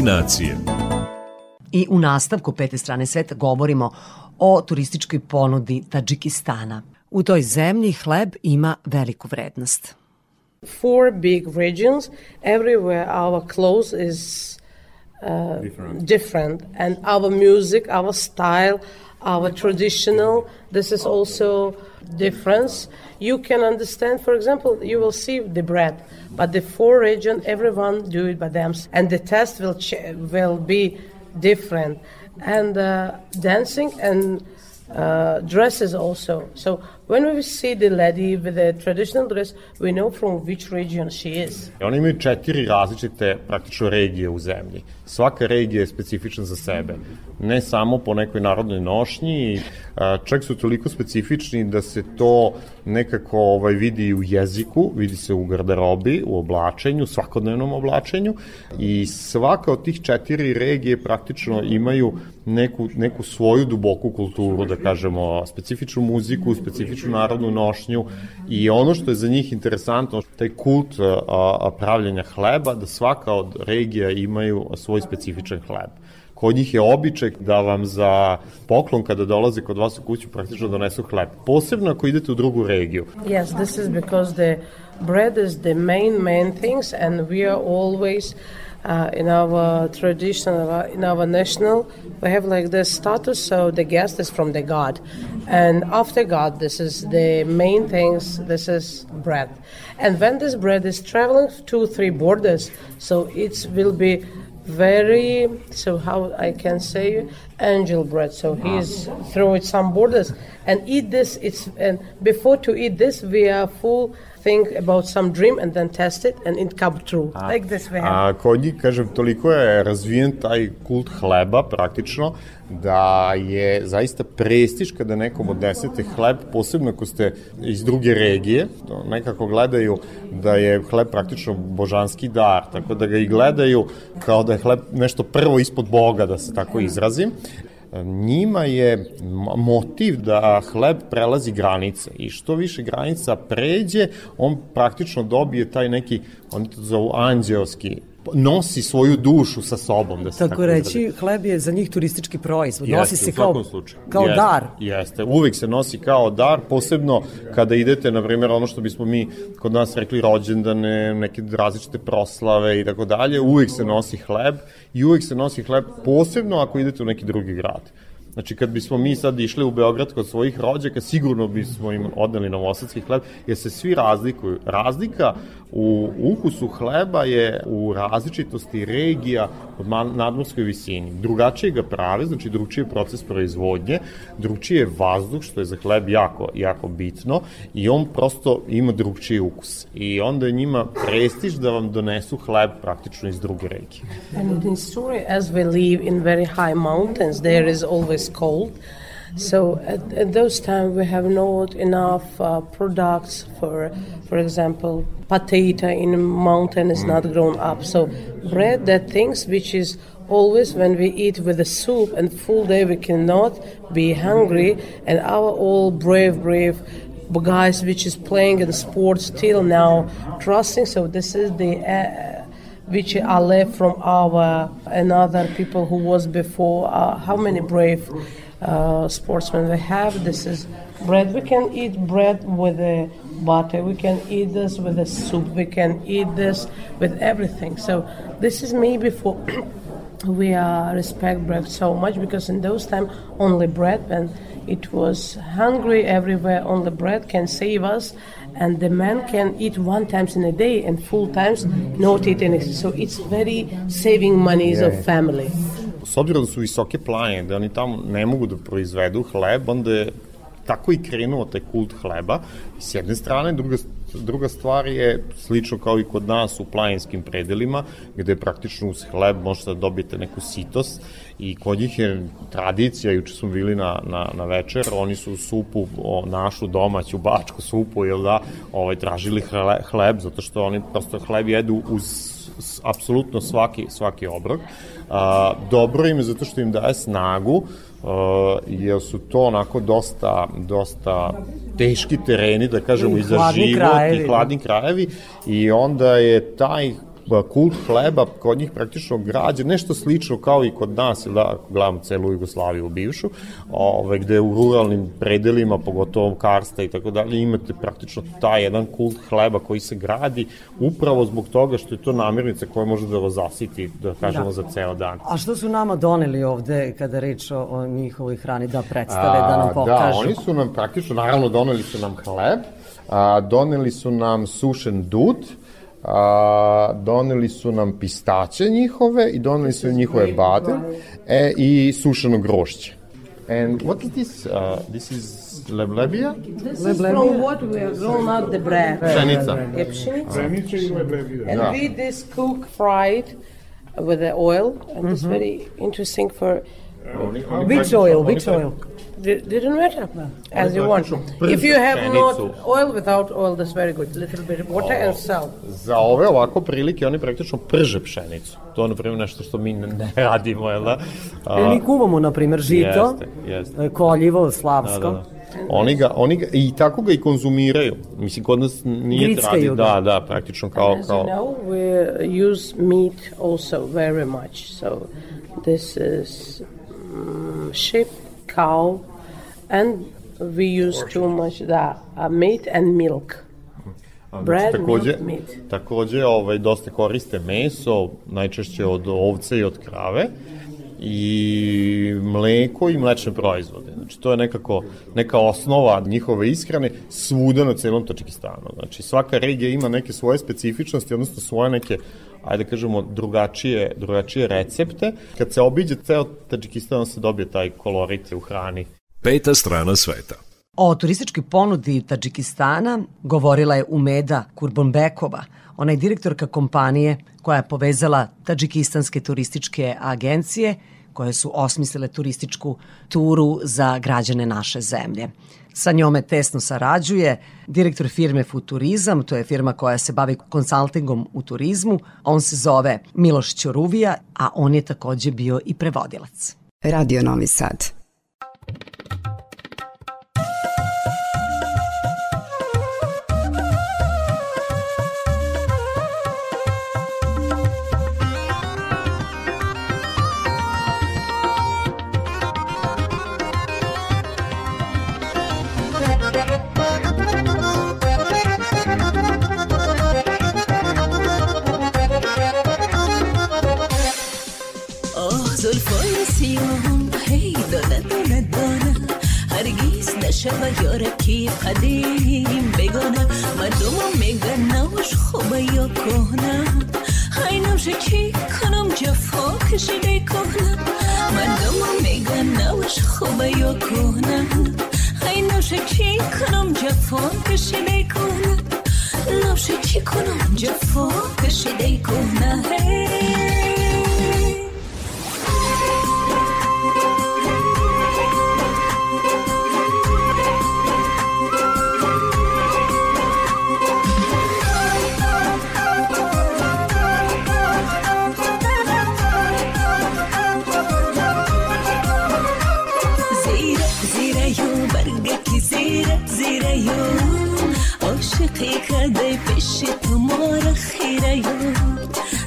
Destinacije. I u nastavku pete strane sveta govorimo o turističkoj ponudi Tadžikistana. U toj zemlji hleb ima veliku vrednost. Four big regions. Everywhere our clothes is uh, Different. different, and our music, our style, our traditional. This is also difference. You can understand. For example, you will see the bread, but the four region, everyone do it by them, and the test will ch- will be different, and uh, dancing and uh, dresses also. So when we see the lady with the traditional dress, we know from which region she is. Imaju četiri različite praktično regije u zemlji. Svaka regija je specifična za sebe. Ne samo po nekoj narodnoj nošnji, čak su toliko specifični da se to nekako ovaj, vidi u jeziku, vidi se u garderobi, u oblačenju, svakodnevnom oblačenju i svaka od tih četiri regije praktično imaju neku, neku svoju duboku kulturu, da kažemo, specifičnu muziku, specifičnu narodnu nošnju i ono što je za njih interesantno, taj kult a, a, pravljenja hleba, da svaka od regija imaju svoj specifičan hleb. Kod njih je običaj da vam za poklon kada dolaze kod vas u kuću praktično donesu hleb. Posebno ako idete u drugu regiju. Yes, this is because the bread is the main main things, and we are always uh, in our tradition, in our national, we have like this status. So the guest is from the God, and after God, this is the main things. This is bread, and when this bread is traveling two, three borders, so it will be very so how I can say angel bread. So he's through some borders and eat this. It's and before to eat this, we are full think about some dream and then test it and it come true. like this we have. A kod njih, kažem, toliko je razvijen taj kult hleba praktično, da je zaista prestiž kada nekom odnesete hleb, posebno ako ste iz druge regije, to nekako gledaju da je hleb praktično božanski dar, tako da ga i gledaju kao da je hleb nešto prvo ispod Boga, da se tako izrazim njima je motiv da hleb prelazi granice i što više granica pređe, on praktično dobije taj neki, oni to zovu anđeoski, nosi svoju dušu sa sobom, da se tako, Tako reći, hleb je za njih turistički proizvod. Nosi Jeste, se u kao, slučaju. kao Jeste, dar. Jeste, uvek se nosi kao dar, posebno kada idete, na primjer, ono što bismo mi kod nas rekli rođendane, neke različite proslave i tako dalje, uvek se nosi hleb i uvek se nosi hleb posebno ako idete u neki drugi grad. Znači, kad bismo mi sad išli u Beograd kod svojih rođaka, sigurno bismo im odneli novosadski hleb, jer se svi razlikuju. Razlika u ukusu hleba je u različitosti regija od nadmorskoj visini. Drugačije ga prave, znači drugačiji je proces proizvodnje, drugačiji je vazduh, što je za hleb jako, jako bitno, i on prosto ima drugčiji ukus. I onda je njima prestiž da vam donesu hleb praktično iz druge regije. And in Syria, as we live in very high mountains, there is always cold. So at, at those times we have not enough uh, products for, for example, potato in mountain is not grown up. So bread, that things which is always when we eat with the soup and full day we cannot be hungry. And our all brave, brave guys which is playing in sports till now trusting. So this is the. Uh, which are left from our another people who was before. Uh, how many brave uh, sportsmen we have? This is bread. We can eat bread with a butter. We can eat this with a soup. We can eat this with everything. So this is maybe for. we uh, respect bread so much because in those time only bread when it was hungry everywhere only bread can save us and the man can eat one times in a day and full times not eat anything so it's very saving monies Yeah. of family S obzirom da su visoke planine, da oni tamo ne mogu da proizvedu hleb, onda je tako i krenuo taj kult hleba. S jedne strane, druga, druga stvar je slično kao i kod nas u planinskim predelima, gde praktično uz hleb možete da dobijete neku sitost i kod njih je tradicija, juče smo bili na, na, na večer, oni su supu, o, našu domaću bačku supu, jel da, ovaj, tražili hle, hleb, zato što oni prosto hleb jedu uz apsolutno svaki, svaki obrok. A, dobro im je zato što im daje snagu, a, jer su to onako dosta, dosta teški tereni, da kažemo, I i za život, krajevi, i hladni krajevi, i onda je taj kult hleba kod njih praktično građe, nešto slično kao i kod nas, da, ako gledamo celu Jugoslaviju bivšu, ove, gde u ruralnim predelima, pogotovo Karsta i tako dalje, imate praktično taj jedan kult hleba koji se gradi upravo zbog toga što je to namirnica koja može da vas zasiti, da kažemo, Da. za ceo dan. A što su nama doneli ovde kada reč o, o njihovoj hrani da predstave, da nam pokažu? Da, oni su nam praktično, naravno, doneli su nam hleb, a, doneli su nam sušen dud, a, doneli su nam pistaće njihove i doneli su njihove bade e, i sušeno grošće. And what is this? Uh, this is leblebija? this is from what we are grown out the bread Pšenica. Je pšenica. Pšenice i leblebija. and Da. we this cook fried with the oil and it's very interesting for Which oil, which oil? Di- didn't matter as you want if you have not oil without oil that's very good little bit of water and salt Za ove ovako prilike oni praktično prže pšenicu. To je, na primjer, nešto što mi ne, radimo, jel da? Mi kuvamo, na primjer, žito, Jeste, jeste. e, koljivo, slavsko. Da, da, da. Oni ga, oni ga, i tako ga i konzumiraju. Mislim, kod nas nije Grickaju tradi, ga. da, da, praktično kao, As you kao, know, we use meat also very much. So this is sheep, cow, and we use too much the uh, meat and milk. A, Bread, takođe, milk, meat. takođe ovaj, dosta koriste meso, najčešće od ovce i od krave, i mleko i mlečne proizvode. Znači, to je nekako neka osnova njihove ishrane svuda na celom Tačikistanu. Znači, svaka regija ima neke svoje specifičnosti, odnosno svoje neke ajde da kažemo, drugačije, drugačije recepte. Kad se obiđe ceo Tačikistan, onda se dobije taj kolorit u hrani. Peta strana sveta. O turističkoj ponudi Tadžikistana govorila je Umeda Kurbonbekova, ona je direktorka kompanije koja je povezala tadžikistanske turističke agencije koje su osmislile turističku turu za građane naše zemlje. Sa njome tesno sarađuje direktor firme Futurizam, to je firma koja se bavi konsultingom u turizmu. On se zove Miloš Ćoruvija, a on je takođe bio i prevodilac. Radio Novi Sad. سیاهم هی دانه دانه دانه هرگیز نشوه یارکی قدیم بگانه مردم میگن نوش خوبه یا کهنه. های نوش چی کنم جفا کشیده کهنه مردم میگن نوش خوبه یا کهنه. های نوش چی کنم جفا کشیده کهنه نوش چی کنم جفا کشیده کهنه هی. زیره یو عاشقی کده پیش تو مار خیره یو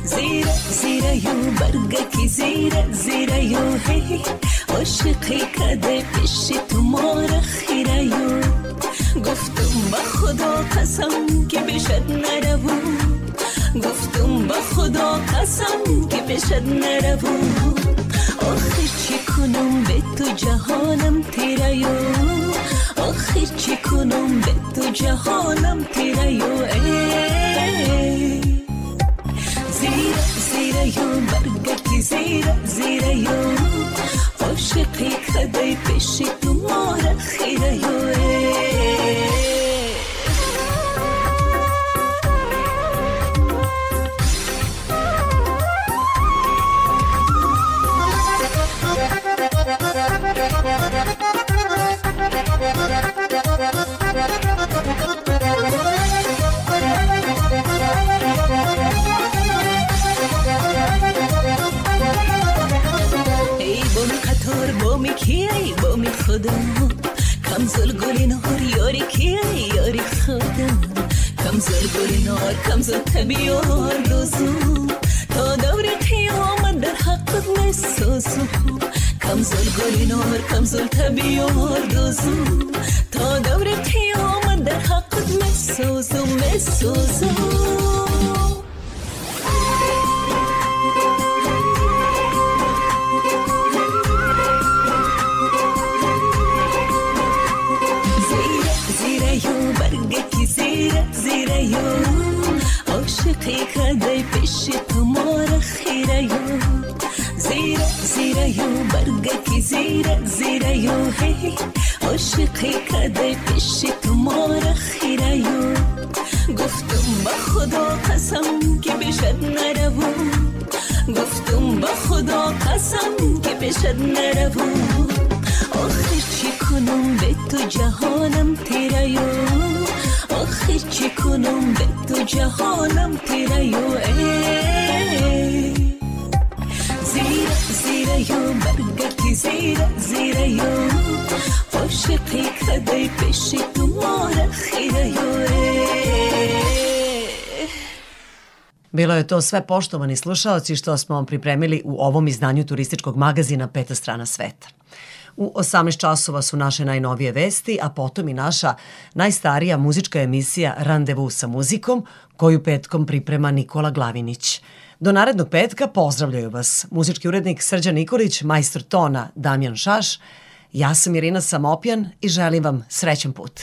زیره زیره یو برگکی زیره زیره یو هی. عاشقی کده پیش تو مار خیره یو گفتم با خدا قسم که بشد نروم. گفتم با خدا قسم که بشد نروم. آخر چی کنم به تو جهانم تیره آخر چی کنم به تو جهانم تیره ای زیره زیره یو برگکی زیره زیره یو عاشقی خودم کمزل گلی نهار یاری کی ای یاری خودم کمزل گلی نهار کمزل تبیار لزوم تا دور قیامت در حقت مسوزم کمزل گلی نهار کمزل تبیار لزوم تا دور قیامت در حقت مسوزم مسوزم خیره یا عاشقی کدی پیش تمار خیره یا زیر زیر برگ کی زیر زیر یو هی. عاشقی کدی پیش تو خیره خیرایو گفتم با خدا قسم که بشد نرو گفتم با خدا قسم که بشد نرو آخر چی کنم؟ به تو جهانم تیره آخر چی کنم به تو جهانم تیره یو ای زیره زیره یو برگکی زیره زیره یو عاشقی kada i peši tu mora hiraju Bilo je to sve poštovani slušalci što smo vam pripremili u ovom izdanju turističkog magazina Peta strana sveta. U 18 časova su naše najnovije vesti, a potom i naša najstarija muzička emisija Randevu sa muzikom, koju petkom priprema Nikola Glavinić. Do narednog petka pozdravljaju vas muzički urednik Srđan Nikolić, majstor tona Damjan Šaš, ja sam Irina Samopjan i želim vam srećan put.